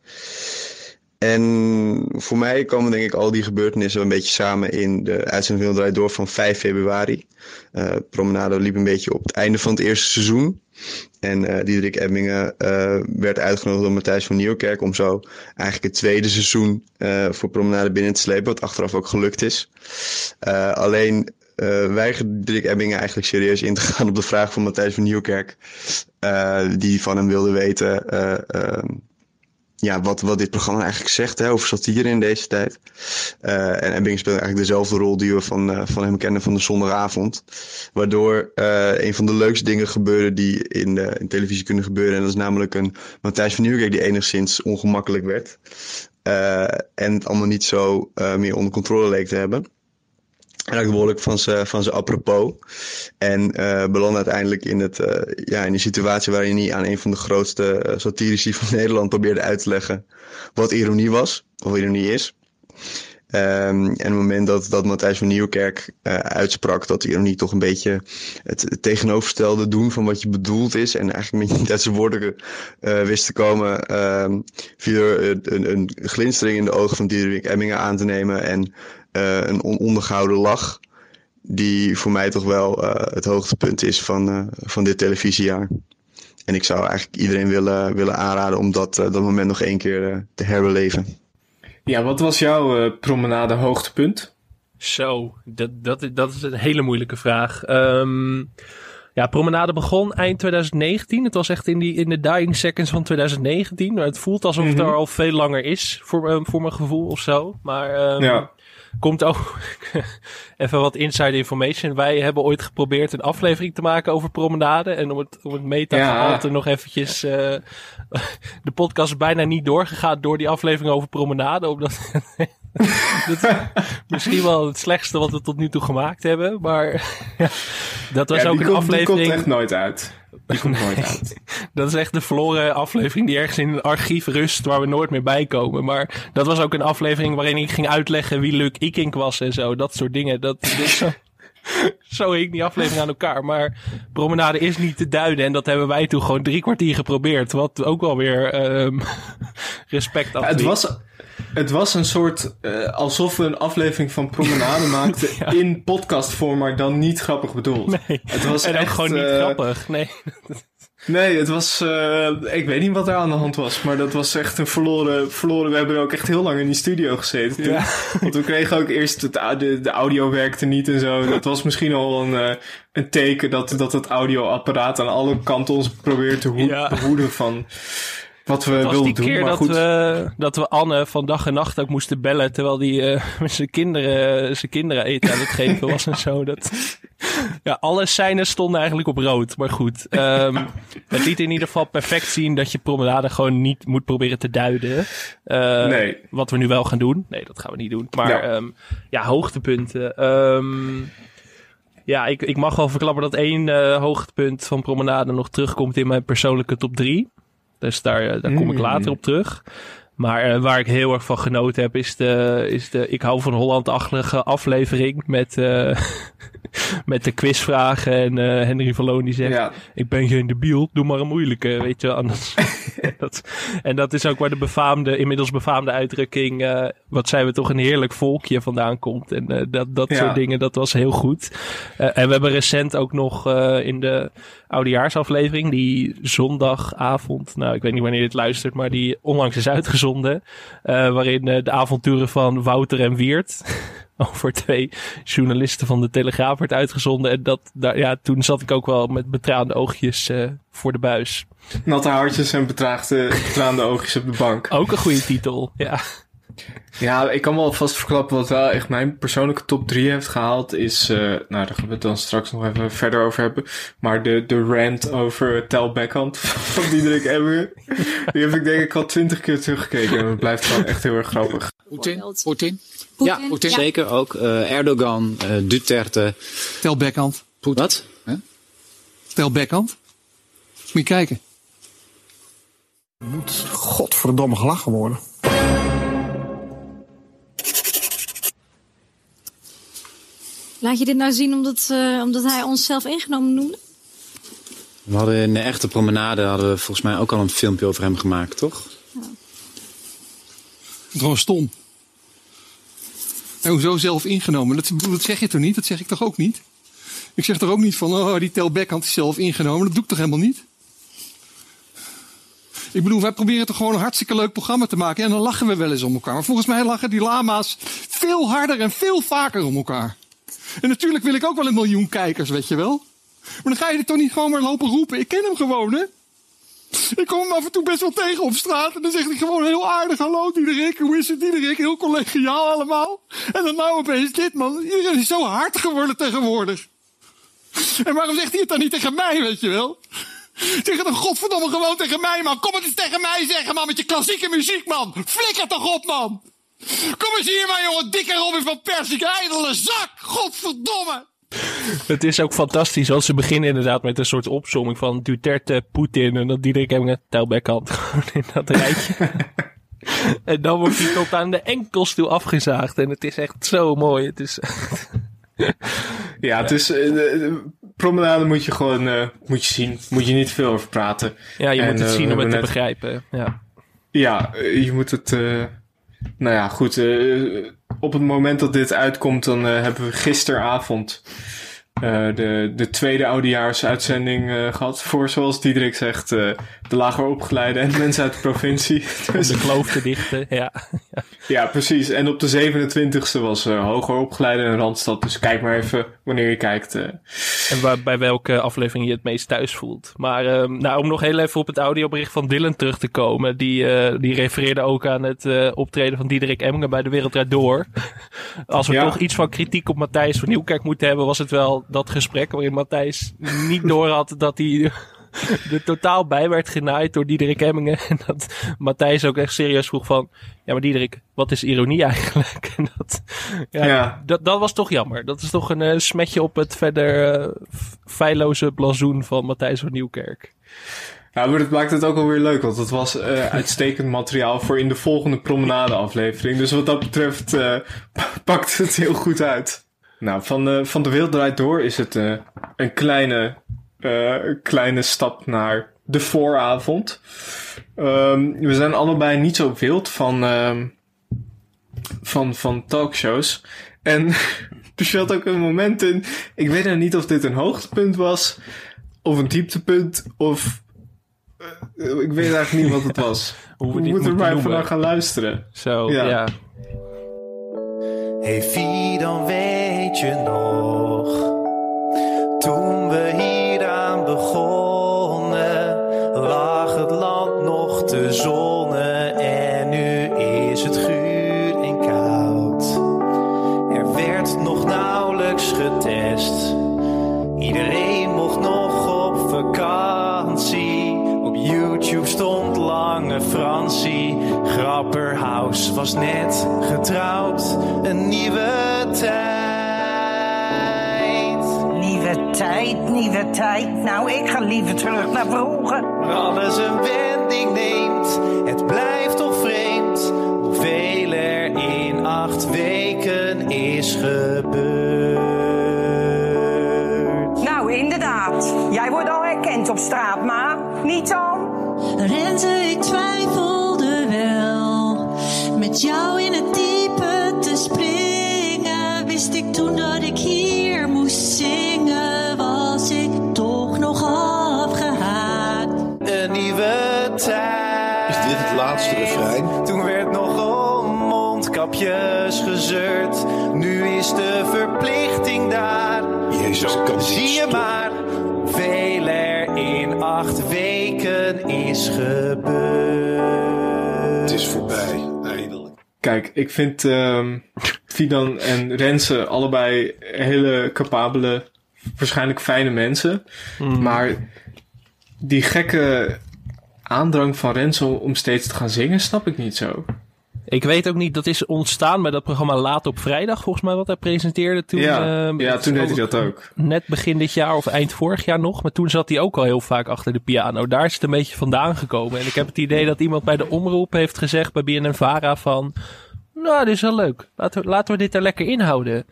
En voor mij komen denk ik al die gebeurtenissen een beetje samen in de uitzending van Door van 5 februari. Eh, Promenade liep een beetje op het einde van het eerste seizoen. En eh Diederik Emmingen eh, werd uitgenodigd door Matthijs van Nieuwkerk om zo eigenlijk het tweede seizoen voor Promenade binnen te slepen, wat achteraf ook gelukt is. Alleen eh weigerde Diederik Emmingen eigenlijk serieus in te gaan op de vraag van Matthijs van Nieuwkerk, die van hem wilde weten eh, eh, ja, wat, wat dit programma eigenlijk zegt hè, over satire in deze tijd. Eh, en Ebbing speelt eigenlijk dezelfde rol die we van, eh, van hem kennen van de zondagavond. Waardoor eh, een van de leukste dingen gebeurde die in, de, in televisie kunnen gebeuren. En dat is namelijk een Matthijs van Nieuwkerk die enigszins ongemakkelijk werd. En het allemaal niet zo meer onder controle leek te hebben. En ook behoorlijk van zijn van zijn apropos. En belandde uiteindelijk in, het, eh, ja, in een situatie waarin hij aan een van de grootste eh, satirici van Nederland probeerde uit te leggen wat ironie was, of ironie is. Ehm, en het moment dat, dat Matthijs van Nieuwkerk uitsprak dat ironie toch een beetje het, tegenovergestelde doen van wat je bedoeld is. En eigenlijk met zijn woorden wist te komen, ehm viel er een, een, glinstering in de ogen van Diederik Emmingen aan te nemen. En een onondergehouden lach, die voor mij toch wel eh, het hoogtepunt is van, eh, van dit televisiejaar. En ik zou eigenlijk iedereen willen, willen aanraden om dat, eh, dat moment nog één keer eh, te herbeleven. Ja, wat was jouw eh, promenade hoogtepunt? Zo, dat, dat, dat is een hele moeilijke vraag. Ehm, ja, Promenade begon eind 2019. Het was echt in, die, in de dying seconds van 2019. Maar het voelt alsof het Mhm. er al veel langer is, voor, eh, voor mijn gevoel of zo. Maar ehm, Ja. Komt ook even wat inside information. Wij hebben ooit geprobeerd een aflevering te maken over Promenade. En om het, om het meta-gehalte nog eventjes... eh, de podcast is bijna niet doorgegaan door die aflevering over Promenade. Omdat... dat is misschien wel het slechtste wat we tot nu toe gemaakt hebben. Maar ja, dat was Ja, ook een komt- die aflevering. komt echt nooit uit. Die komt nooit uit. Dat is echt de verloren aflevering die ergens in een archief rust waar we nooit meer bij komen. Maar dat was ook een aflevering waarin ik ging uitleggen wie Luc Ikink was en zo. Dat soort dingen. Dat, zo, zo hing die aflevering aan elkaar. Maar promenade is niet te duiden. En dat hebben wij toen gewoon drie kwartier geprobeerd. Wat ook wel weer ehm, respect af. Het was, het was een soort eh, alsof we een aflevering van Promenade maakten in podcastvorm, maar dan niet grappig bedoeld. Nee. Het was en ook echt, gewoon niet eh, grappig. Nee. Nee, het was. eh, ik weet niet wat er aan de hand was, maar dat was echt een verloren. verloren we hebben ook echt heel lang in die studio gezeten. Toen. Ja. Want we kregen ook eerst. Het, de, de audio werkte niet en zo. Dat was misschien al een, een teken dat, dat het audioapparaat aan alle kanten ons probeert te hoe- behoeden van wat we Het was wilden die doen. keer maar dat goed. we, dat we Anne van dag en nacht ook moesten bellen. Terwijl die eh, met zijn kinderen, zijn kinderen eten aan het geven was en zo. Dat, ja, alle seinen stonden eigenlijk op rood. Maar goed, ehm, het liet in ieder geval perfect zien dat je promenade gewoon niet moet proberen te duiden. Eh, Nee. Wat we nu wel gaan doen. Nee, dat gaan we niet doen. Maar Ja. ja, ja hoogtepunten. Ehm, ja, ik, ik mag wel verklappen dat één eh, hoogtepunt van promenade nog terugkomt in mijn persoonlijke top 3. Dus daar, eh, daar kom ik Mm. later op terug. Maar eh, waar ik heel erg van genoten heb, is de, is de Ik hou van Holland-achtige aflevering met, eh, met de quizvragen. En Henry van Loon die zegt, ik ben geen debiel, doe maar een moeilijke, weet je anders. dat, en dat is ook waar de befaamde, inmiddels befaamde uitdrukking, wat zijn we toch een heerlijk volkje vandaan komt. En dat, dat Ja. soort dingen, dat was heel goed. En we hebben recent ook nog in de oudejaarsaflevering, die zondagavond, nou ik weet niet wanneer je dit luistert, maar die onlangs is uitgezonden, eh, waarin eh, de avonturen van Wouter en Wiert over twee journalisten van de Telegraaf werd uitgezonden. En dat, daar, ja, toen zat ik ook wel met betraande oogjes eh, voor de buis. Natte haartjes en betraagde, betraande oogjes op de bank. Ook een goede titel, ja. Ja, ik kan wel vast verklappen wat wel echt mijn persoonlijke top 3 heeft gehaald. Is, eh, nou daar gaan we het dan straks nog even verder over hebben. Maar de, de rant over Tel Beckhand van Diederik Emmer. Die heb ik denk ik al twintig keer teruggekeken. En het blijft gewoon echt heel erg grappig. Poetin? Poetin? Ja, zeker ook. Eh, Erdogan, eh, Duterte. Tel Beckhand. Wat? Tel Beckhand. Moet je kijken. Moet godverdomme gelachen worden. Laat je dit nou zien omdat, eh, omdat hij onszelf ingenomen noemde? We hadden in de echte promenade hadden we volgens mij ook al een filmpje over hem gemaakt, toch? Gewoon stom. En hoezo zelf ingenomen? Dat, dat zeg je toch niet? Dat zeg ik toch ook niet? Ik zeg toch ook niet van, oh, die Tel Beckhand is zelf ingenomen. Dat doe ik toch helemaal niet? Ik bedoel, wij proberen toch gewoon een hartstikke leuk programma te maken. En dan lachen we wel eens om elkaar. Maar volgens mij lachen die lama's veel harder en veel vaker om elkaar. En natuurlijk wil ik ook wel een miljoen kijkers, weet je wel. Maar dan ga je er toch niet gewoon maar lopen roepen. Ik ken hem gewoon, hè? Ik kom hem af en toe best wel tegen op straat. En dan zegt hij gewoon heel aardig. Hallo Diederik, hoe is het Diederik? Heel collegiaal allemaal. En dan nou opeens dit man. Iedereen is zo hard geworden tegenwoordig. En waarom zegt hij het dan niet tegen mij, weet je wel? Zeg het dan godverdomme gewoon tegen mij, man. Kom het eens tegen mij zeggen, man. Met je klassieke muziek, man. Flikker toch op, man. Kom eens hier, man, jongen. Dikke Robin van Persik. Ijdele zak. Godverdomme. Het is ook fantastisch, want ze beginnen inderdaad met een soort opzomming van Duterte, Poetin en dat Diederik hebben een telbackhand gewoon in dat rijtje. en dan wordt hij tot aan de enkels toe afgezaagd en het is echt zo mooi. Het is... Ja, het is, eh, de- de promenade moet je gewoon eh, moet je zien. Moet je niet veel over praten. Ja, je En, moet het eh, zien om het te net- begrijpen. Ja. Ja, je moet het. Nou ja, goed. eh, op het moment dat dit uitkomt, dan eh, hebben we gisteravond eh, de, de tweede oudejaarsuitzending eh gehad. Voor, zoals Diederik zegt, eh, de lager opgeleide en mensen uit de provincie. Om de kloof te dichten, ja. Ja, precies. En op de 27e was hoger opgeleide en Randstad. Dus kijk maar even wanneer je kijkt. En waar, bij welke aflevering je het meest thuis voelt. Maar ehm, nou, om nog heel even op het audiobericht van Dylan terug te komen. Die, die refereerde ook aan het optreden van Diederik Emmen bij De Wereld Door. Als we Ja. toch iets van kritiek op Matthijs van Nieuwkerk moeten hebben, was het wel dat gesprek waarin Matthijs niet door had dat hij er totaal bij werd genaaid door Diederik Emmingen. En dat Matthijs ook echt serieus vroeg van... Ja, maar Diederik, wat is ironie eigenlijk? En dat, ja, Ja. Dat, dat was toch jammer. Dat is toch een eh, smetje op het verder eh, feilloze blazoen van Matthijs van Nieuwkerk. Ja, maar dat maakt het ook alweer leuk, want het was eh, uitstekend materiaal voor in de volgende promenade-aflevering. Dus wat dat betreft pakt het heel goed uit. Nou, van, de van de wereld draait door is het eh, een kleine, eh, kleine stap naar de vooravond. Ehm, we zijn allebei niet zo wild van, ehm, van, van talkshows. En er zat ook een moment in, ik weet nou niet of dit een hoogtepunt was, of een dieptepunt, of eh, ik weet eigenlijk niet wat het was. Hoe we moeten er maar naar gaan luisteren. Zo, Ja. ja. Hey Vie, dan weet je nog? Toen we hieraan begonnen Lag het land nog te zonnen En nu is het guur en koud. Er werd nog nauwelijks getest. Iedereen mocht nog op vakantie. Op YouTube stond Lange Francie. Grapperhaus was net getrouwd Een nieuwe tijd Nieuwe tijd, nieuwe tijd. Nou, ik ga liever terug naar vroeger. Waar alles een wending neemt Het blijft toch vreemd Hoeveel er in acht weken is gebeurd Nou, inderdaad. Jij wordt al herkend op straat, maar niet dan? Renze, ik twijfelde wel. Met jou in het springen. Wist ik toen dat ik hier moest zingen. Was ik toch nog afgehaakt. Een nieuwe tijd Is dit het laatste refrein? Toen werd nog om mondkapjes gezeurd. Nu is de verplichting daar. Jezus, kan Zie je maar hoeveel er in acht weken is gebeurd. Kijk, ik vind ehm Fidan en Renze allebei hele capabele, waarschijnlijk fijne mensen. Maar die gekke aandrang van Renze om- om steeds te gaan zingen, snap ik niet zo. Ik weet ook niet, dat is ontstaan bij dat programma Laat op Vrijdag, volgens mij, wat hij presenteerde toen. Ja, ehm, ja, toen deed hij dat ook. Net begin dit jaar of eind vorig jaar nog. Maar toen zat hij ook al heel vaak achter de piano. Daar is het een beetje vandaan gekomen. En ik heb het idee dat iemand bij de omroep heeft gezegd bij BNN-Vara van... Nou, dit is wel leuk. Laten we, laten we dit er lekker inhouden.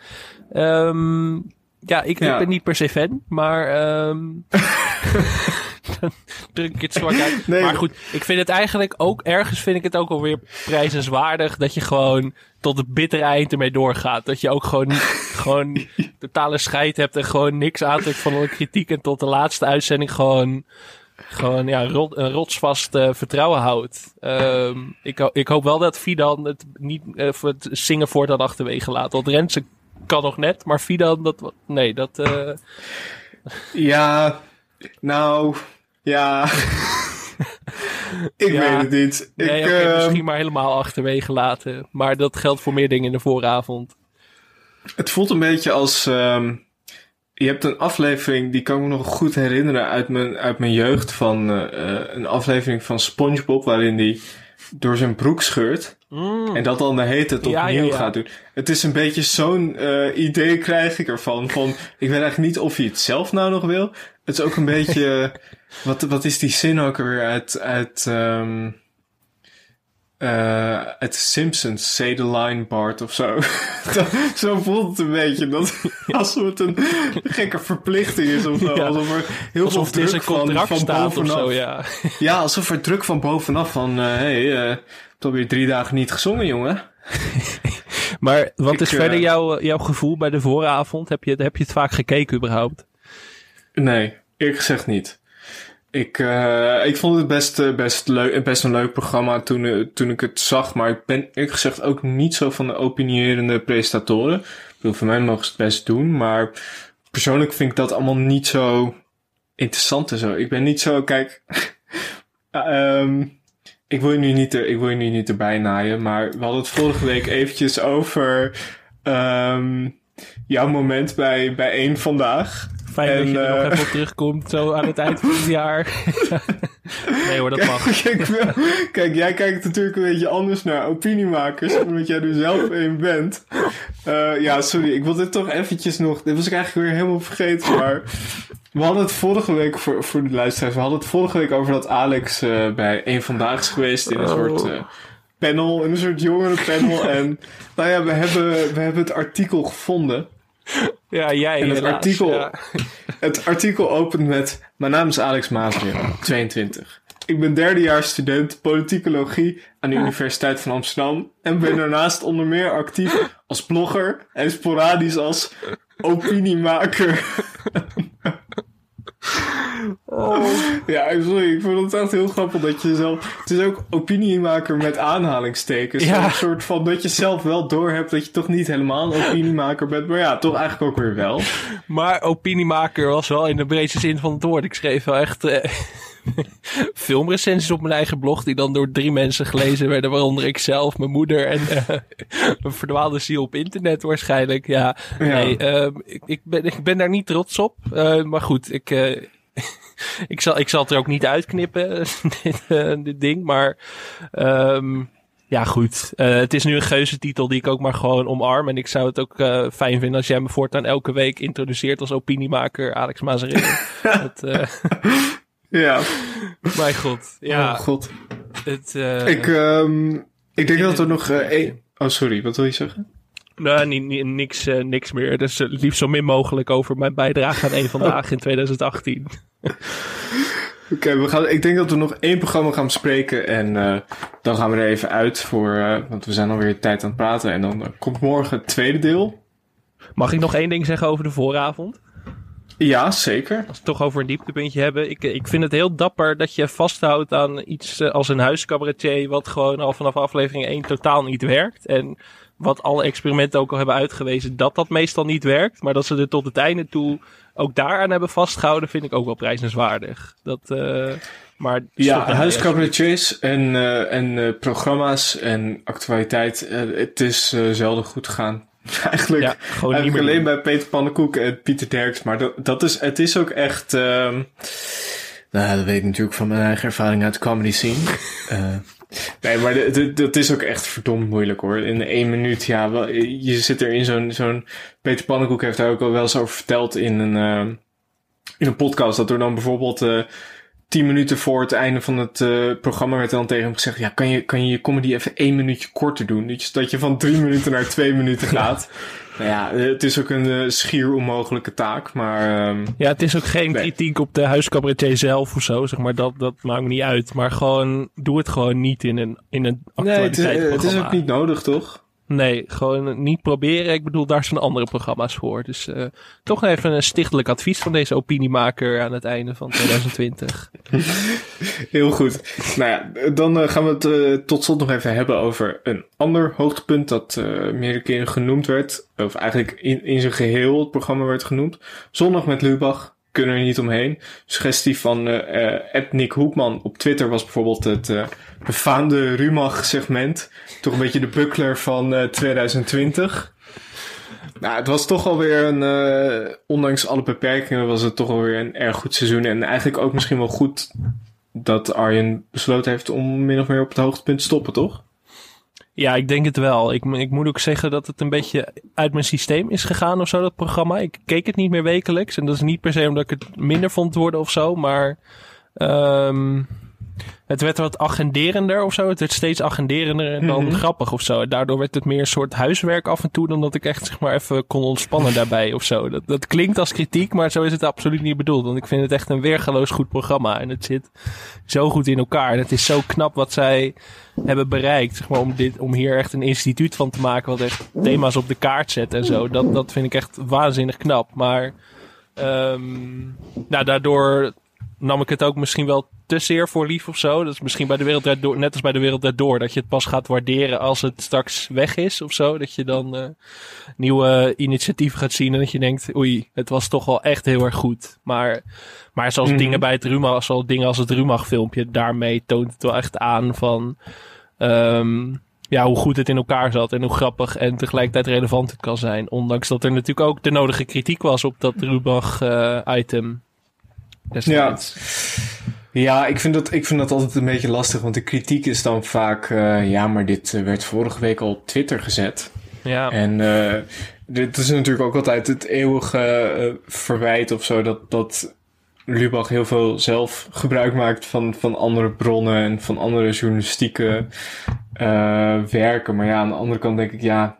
Ehm ja, ik, Ja. ben niet per se fan, maar... ehm druk ik het zwak uit. Nee. Maar goed, ik vind het eigenlijk ook... Ergens vind ik het ook alweer prijzenswaardig... dat je gewoon tot het bittere eind ermee doorgaat. Dat je ook gewoon, gewoon totale scheid hebt... en gewoon niks aantrekt van alle kritiek... en tot de laatste uitzending gewoon... Gewoon ja, rot, een rotsvast eh, vertrouwen houdt. Ehm, ik, ho- ik hoop wel dat Fidan het niet voor het zingen voortaan achterwege laat. Want Renze kan nog net, maar Fidan, dat, nee, dat... eh, Ja, nou, ja. ik Ja. weet het niet. Nee, ik, oké, ehm, misschien maar helemaal achterwege laten. Maar dat geldt voor meer dingen in de vooravond. Het voelt een beetje als. ehm, je hebt een aflevering, die kan ik me nog goed herinneren uit mijn, uit mijn jeugd. Van eh, eh, een aflevering van SpongeBob, waarin hij door zijn broek scheurt. En dat dan de hete het Mm. Ja, opnieuw ja, ja. gaat doen. Het is een beetje zo'n eh, idee krijg ik ervan. Van, ik weet eigenlijk niet of hij het zelf nou nog wil. Het is ook een beetje... wat, wat is die zin ook weer uit... uit ehm, eh, uit Simpsons, Say the Line Bart of zo. Zo voelt het een beetje. Dat, alsof het een gekke verplichting is of zo. Ja. Alsof er heel Alsof veel druk van, bovenaf. zo, ja. Ja, alsof er druk van bovenaf van... eh hey, eh, je hebt alweer drie dagen niet gezongen, jongen. Maar wat Ik, is eh, verder jouw, jouw gevoel bij de vooravond? Heb je, heb je het vaak gekeken überhaupt? Nee, eerlijk gezegd niet. Ik, eh, ik vond het best, eh, best, leuk, best een leuk programma toen, eh, toen ik het zag. Maar ik ben eerlijk gezegd ook niet zo van de opinierende presentatoren. Ik bedoel, voor mij mogen het best doen. Maar persoonlijk vind ik dat allemaal niet zo interessant en zo. Ik ben niet zo, kijk... ehm, ik wil je nu niet, ik wil je nu niet erbij naaien. Maar we hadden het vorige week eventjes over... ehm, jouw moment bij, bij één vandaag. Fijn dat En, je er nog eh, even op terugkomt, zo aan het eind van het jaar. nee hoor, dat mag. Kijk, wel- kijk, jij kijkt natuurlijk een beetje anders naar opiniemakers, omdat jij er zelf een bent. Eh, ja, sorry, ik wil dit toch eventjes nog... Dit was ik eigenlijk weer helemaal vergeten, maar... We hadden het vorige week, voor, voor de luisteraars, we hadden het vorige week over dat Alex eh, bij een Vandaag is geweest in een Oh. soort eh, panel, in een soort jongerenpanel. en nou ja, we hebben, we hebben het artikel gevonden. Ja, jij En het helaas, artikel, ja. het artikel opent met... Mijn naam is Alex Maasbeer, 22. Ik ben derdejaars student politicologie aan de Universiteit van Amsterdam... en ben daarnaast onder meer actief als blogger... en sporadisch als opiniemaker. Ja, sorry, ik vond het echt heel grappig dat je zelf... Het is ook opiniemaker met aanhalingstekens. Ja. Een soort van dat je zelf wel doorhebt dat je toch niet helemaal een opiniemaker bent... maar ja, toch eigenlijk ook weer wel. Maar opiniemaker was wel in de breedste zin van het woord. Ik schreef wel echt eh, filmrecensies op mijn eigen blog... die dan door drie mensen gelezen werden. Waaronder ik zelf, mijn moeder en eh, een verdwaalde ziel op internet waarschijnlijk. Ja, Ja. nee, ehm, ik, ik, ben, ik ben daar niet trots op. Eh, maar goed, ik... eh, ik, zal, ik zal het er ook niet uitknippen, dit, eh, dit ding. Maar ehm, ja, goed. Eh, het is nu een geuzetitel die ik ook maar gewoon omarm. En ik zou het ook eh, fijn vinden als jij me voortaan elke week introduceert als opiniemaker Alex Mazerin. dat, eh, Ja. mijn god. Ja. Oh, god. Het, eh, Ik, ehm, ik denk dat er nog... één- Oh, sorry, wat wil je zeggen? Nou, niet, niet- niks, eh, niks meer. Dus eh, liefst zo min mogelijk over mijn bijdrage aan één vandaag in 2018. Oké, we gaan. ik denk dat we nog één programma gaan bespreken en eh, dan gaan we er even uit voor, eh, want we zijn alweer tijd aan het praten en dan komt morgen het tweede deel. Mag ik nog één ding zeggen over de vooravond? Ja, zeker. Als we het toch over een dieptepuntje hebben. Ik, ik vind het heel dapper dat je vasthoudt aan iets eh, als een huiscabaretier... wat gewoon al vanaf aflevering 1 totaal niet werkt. En wat alle experimenten ook al hebben uitgewezen... dat dat meestal niet werkt. Maar dat ze er tot het einde toe ook daaraan hebben vastgehouden... vind ik ook wel prijzenswaardig. Dat, eh, maar Ja, stop huiscabaretiers en, eh, en eh, programma's en actualiteit. eh, het is eh, zelden goed gegaan. Eigenlijk, Ja, gewoon eigenlijk alleen doen. bij Peter Pannenkoek en Pieter Derks. Maar dat, dat is, het is ook echt... ehm, nou, dat weet ik natuurlijk van mijn eigen ervaring uit de comedy scene. Eh, nee, maar dat is ook echt verdomd moeilijk hoor. In één minuut, ja, wel, je zit er in zo'n... zo'n Peter Pannenkoek heeft daar ook al wel eens over verteld in een, ehm, in een podcast. Dat er dan bijvoorbeeld... eh, tien minuten voor het einde van het eh, programma werd dan tegen hem gezegd: Ja, kan je, kan je je comedy even één minuutje korter doen? Dus dat je van drie minuten naar twee minuten gaat. Nou ja, het is ook een eh, schier onmogelijke taak, maar. ehm, Ja, het is ook geen kritiek op de huiscabaretier zelf of zo, zeg maar. Dat, dat maakt me niet uit. Maar gewoon, doe het gewoon niet in een, in een nee, het is, eh, actualiteitsprogramma. het is ook niet nodig, toch? Nee, gewoon niet proberen. Ik bedoel, daar zijn andere programma's voor. Dus eh, toch even een stichtelijk advies van deze opiniemaker aan het einde van 2020. Heel goed. Nou ja, dan eh, gaan we het eh, tot slot nog even hebben over een ander hoogtepunt dat meerdere keren genoemd werd. Of eigenlijk in, in zijn geheel het programma werd genoemd. Zondag met Lubach. Kunnen er niet omheen. Suggestie van eh eh, Ed Nick Hoekman op Twitter was bijvoorbeeld het eh, befaamde Rumach segment. Toch een beetje de buckler van eh, 2020. Nou, het was toch alweer een, ondanks alle beperkingen, was het toch alweer een erg goed seizoen. En eigenlijk ook misschien wel goed dat Arjen besloten heeft om min of meer op het hoogtepunt te stoppen, toch? Ja, ik denk het wel. Ik, ik moet ook zeggen dat het een beetje uit mijn systeem is gegaan of zo, dat programma. Ik keek het niet meer wekelijks. En dat is niet per se omdat ik het minder vond worden of zo, maar... ehm, het werd wat agenderender of zo. Het werd steeds agenderender en dan Mhm. grappig of zo. En daardoor werd het meer een soort huiswerk af en toe... dan dat ik echt zeg maar even kon ontspannen daarbij of zo. Dat, dat klinkt als kritiek, maar zo is het absoluut niet bedoeld. Want ik vind het echt een weergaloos goed programma. En het zit zo goed in elkaar. En het is zo knap wat zij hebben bereikt. Zeg maar, om, dit, om hier echt een instituut van te maken... wat echt thema's op de kaart zet en zo. Dat, dat vind ik echt waanzinnig knap. Maar ehm, nou, daardoor nam ik het ook misschien wel te zeer voor lief of zo. Dat is misschien bij de wereld door, net als bij de wereld door, dat je het pas gaat waarderen als het straks weg is of zo. Dat je dan eh, nieuwe initiatieven gaat zien en dat je denkt, oei, het was toch wel echt heel erg goed. Maar, maar zoals Mhm. dingen bij het Rumach, zoals dingen als het Rumach filmpje, daarmee toont het wel echt aan van, ehm, ja, hoe goed het in elkaar zat en hoe grappig en tegelijkertijd relevant het kan zijn. Ondanks dat er natuurlijk ook de nodige kritiek was op dat Ja. Ja, ik vind, dat, ik vind dat altijd een beetje lastig, want de kritiek is dan vaak, eh, ja, maar dit eh, werd vorige week al op Twitter gezet. Ja. En eh, dit is natuurlijk ook altijd het eeuwige verwijt of zo, dat, dat Lubach heel veel zelf gebruik maakt van, van andere bronnen en van andere journalistieke werken. Maar ja, aan de andere kant denk ik, ja,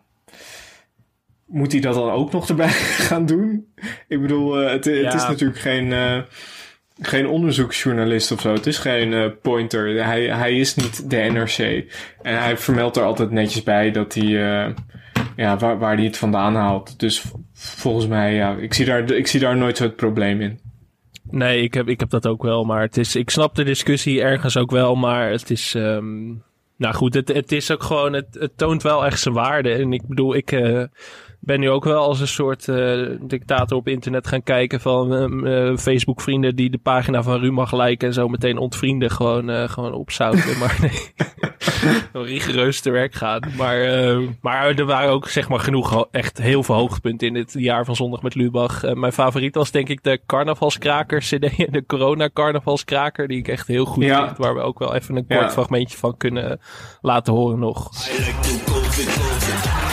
moet hij dat dan ook nog erbij gaan doen? Ik bedoel, het, het Ja. is natuurlijk geen, geen onderzoeksjournalist of zo. Het is geen eh, pointer. Hij, hij is niet de NRC. En hij vermeldt er altijd netjes bij dat hij, eh, ja, waar, waar hij het vandaan haalt. Dus volgens mij, ja, ik zie daar, ik zie daar nooit zo het probleem in. Nee, ik heb, ik heb dat ook wel. Maar het is, ik snap de discussie ergens ook wel. Maar het is. ehm, nou goed, het, het is ook gewoon. Het, het toont wel echt zijn waarde. En ik bedoel, ik. eh, ben nu ook wel als een soort eh, dictator op internet gaan kijken van ehm, eh, Facebook vrienden die de pagina van Rumach liken en zo meteen ontvrienden gewoon, eh, gewoon opzouten. maar nee, rigoureus te werk gaan. Maar, eh, maar er waren ook zeg maar genoeg echt heel veel hoogtepunten in het jaar van Zondag met Lubach. Eh, mijn favoriet was denk ik de Carnavalskraker CD, de Corona Carnavalskraker, die ik echt heel goed Ja. vind. Waar we ook wel even een kort Ja. fragmentje van kunnen laten horen nog. Baby,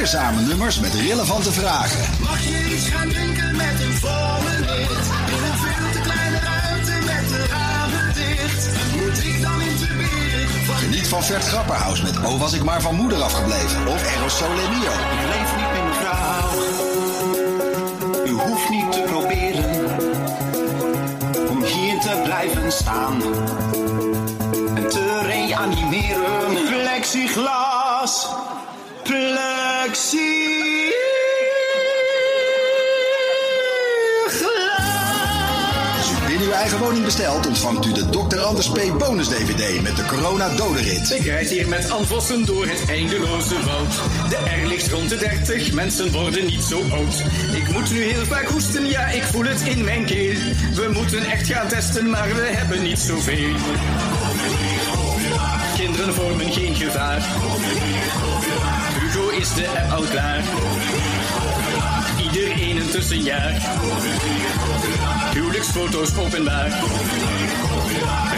Leerzame nummers met relevante vragen. Mag je iets gaan drinken met een volle licht? In een veel te kleine ruimte met de ramen dicht. Moet ik dan intuberen? Van Geniet van Vert Grapperhaus met Oh was ik maar van moeder afgebleven. Of Eros Sole Mio. Ik leef niet met mevrouw. U hoeft niet te proberen om hier te blijven staan eigen woning bestelt, ontvangt u de Dr. Anders P. bonus DVD met de corona dodenrit. Ik rijd hier met Anvossen door het eindeloze woud. De R ligt rond de 30, mensen worden niet zo oud. Ik moet nu heel vaak hoesten, ja, ik voel het in mijn keel. We moeten echt gaan testen, maar we hebben niet zoveel. Kinderen vormen geen gevaar. Hugo is de app al klaar. Iedereen een tussenjaar. Huwelijksfoto's openbaar.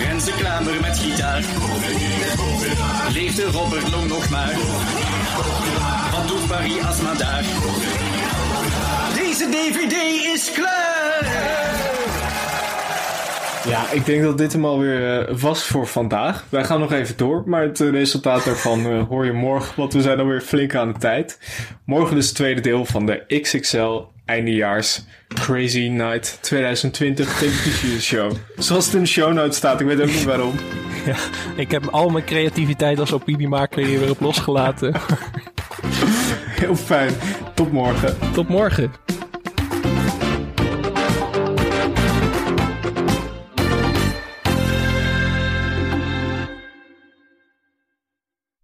Renze Klamer met gitaar. Leefde Robert Long nog maar? Wat doet Barry Asma daar? Deze DVD is klaar! Ja, ik denk dat dit hem alweer eh, was voor vandaag. Wij gaan nog even door, maar het eh, resultaat daarvan eh, hoor je morgen, want we zijn alweer flink aan de tijd. Morgen dus het tweede deel van de XXL eindejaars Crazy Night 2020 televisieshow. Zoals het in de show notes staat, ik weet ook niet waarom. Ja, ik heb al mijn creativiteit als opiniemaker hier weer op losgelaten. Heel fijn. Tot morgen. Tot morgen.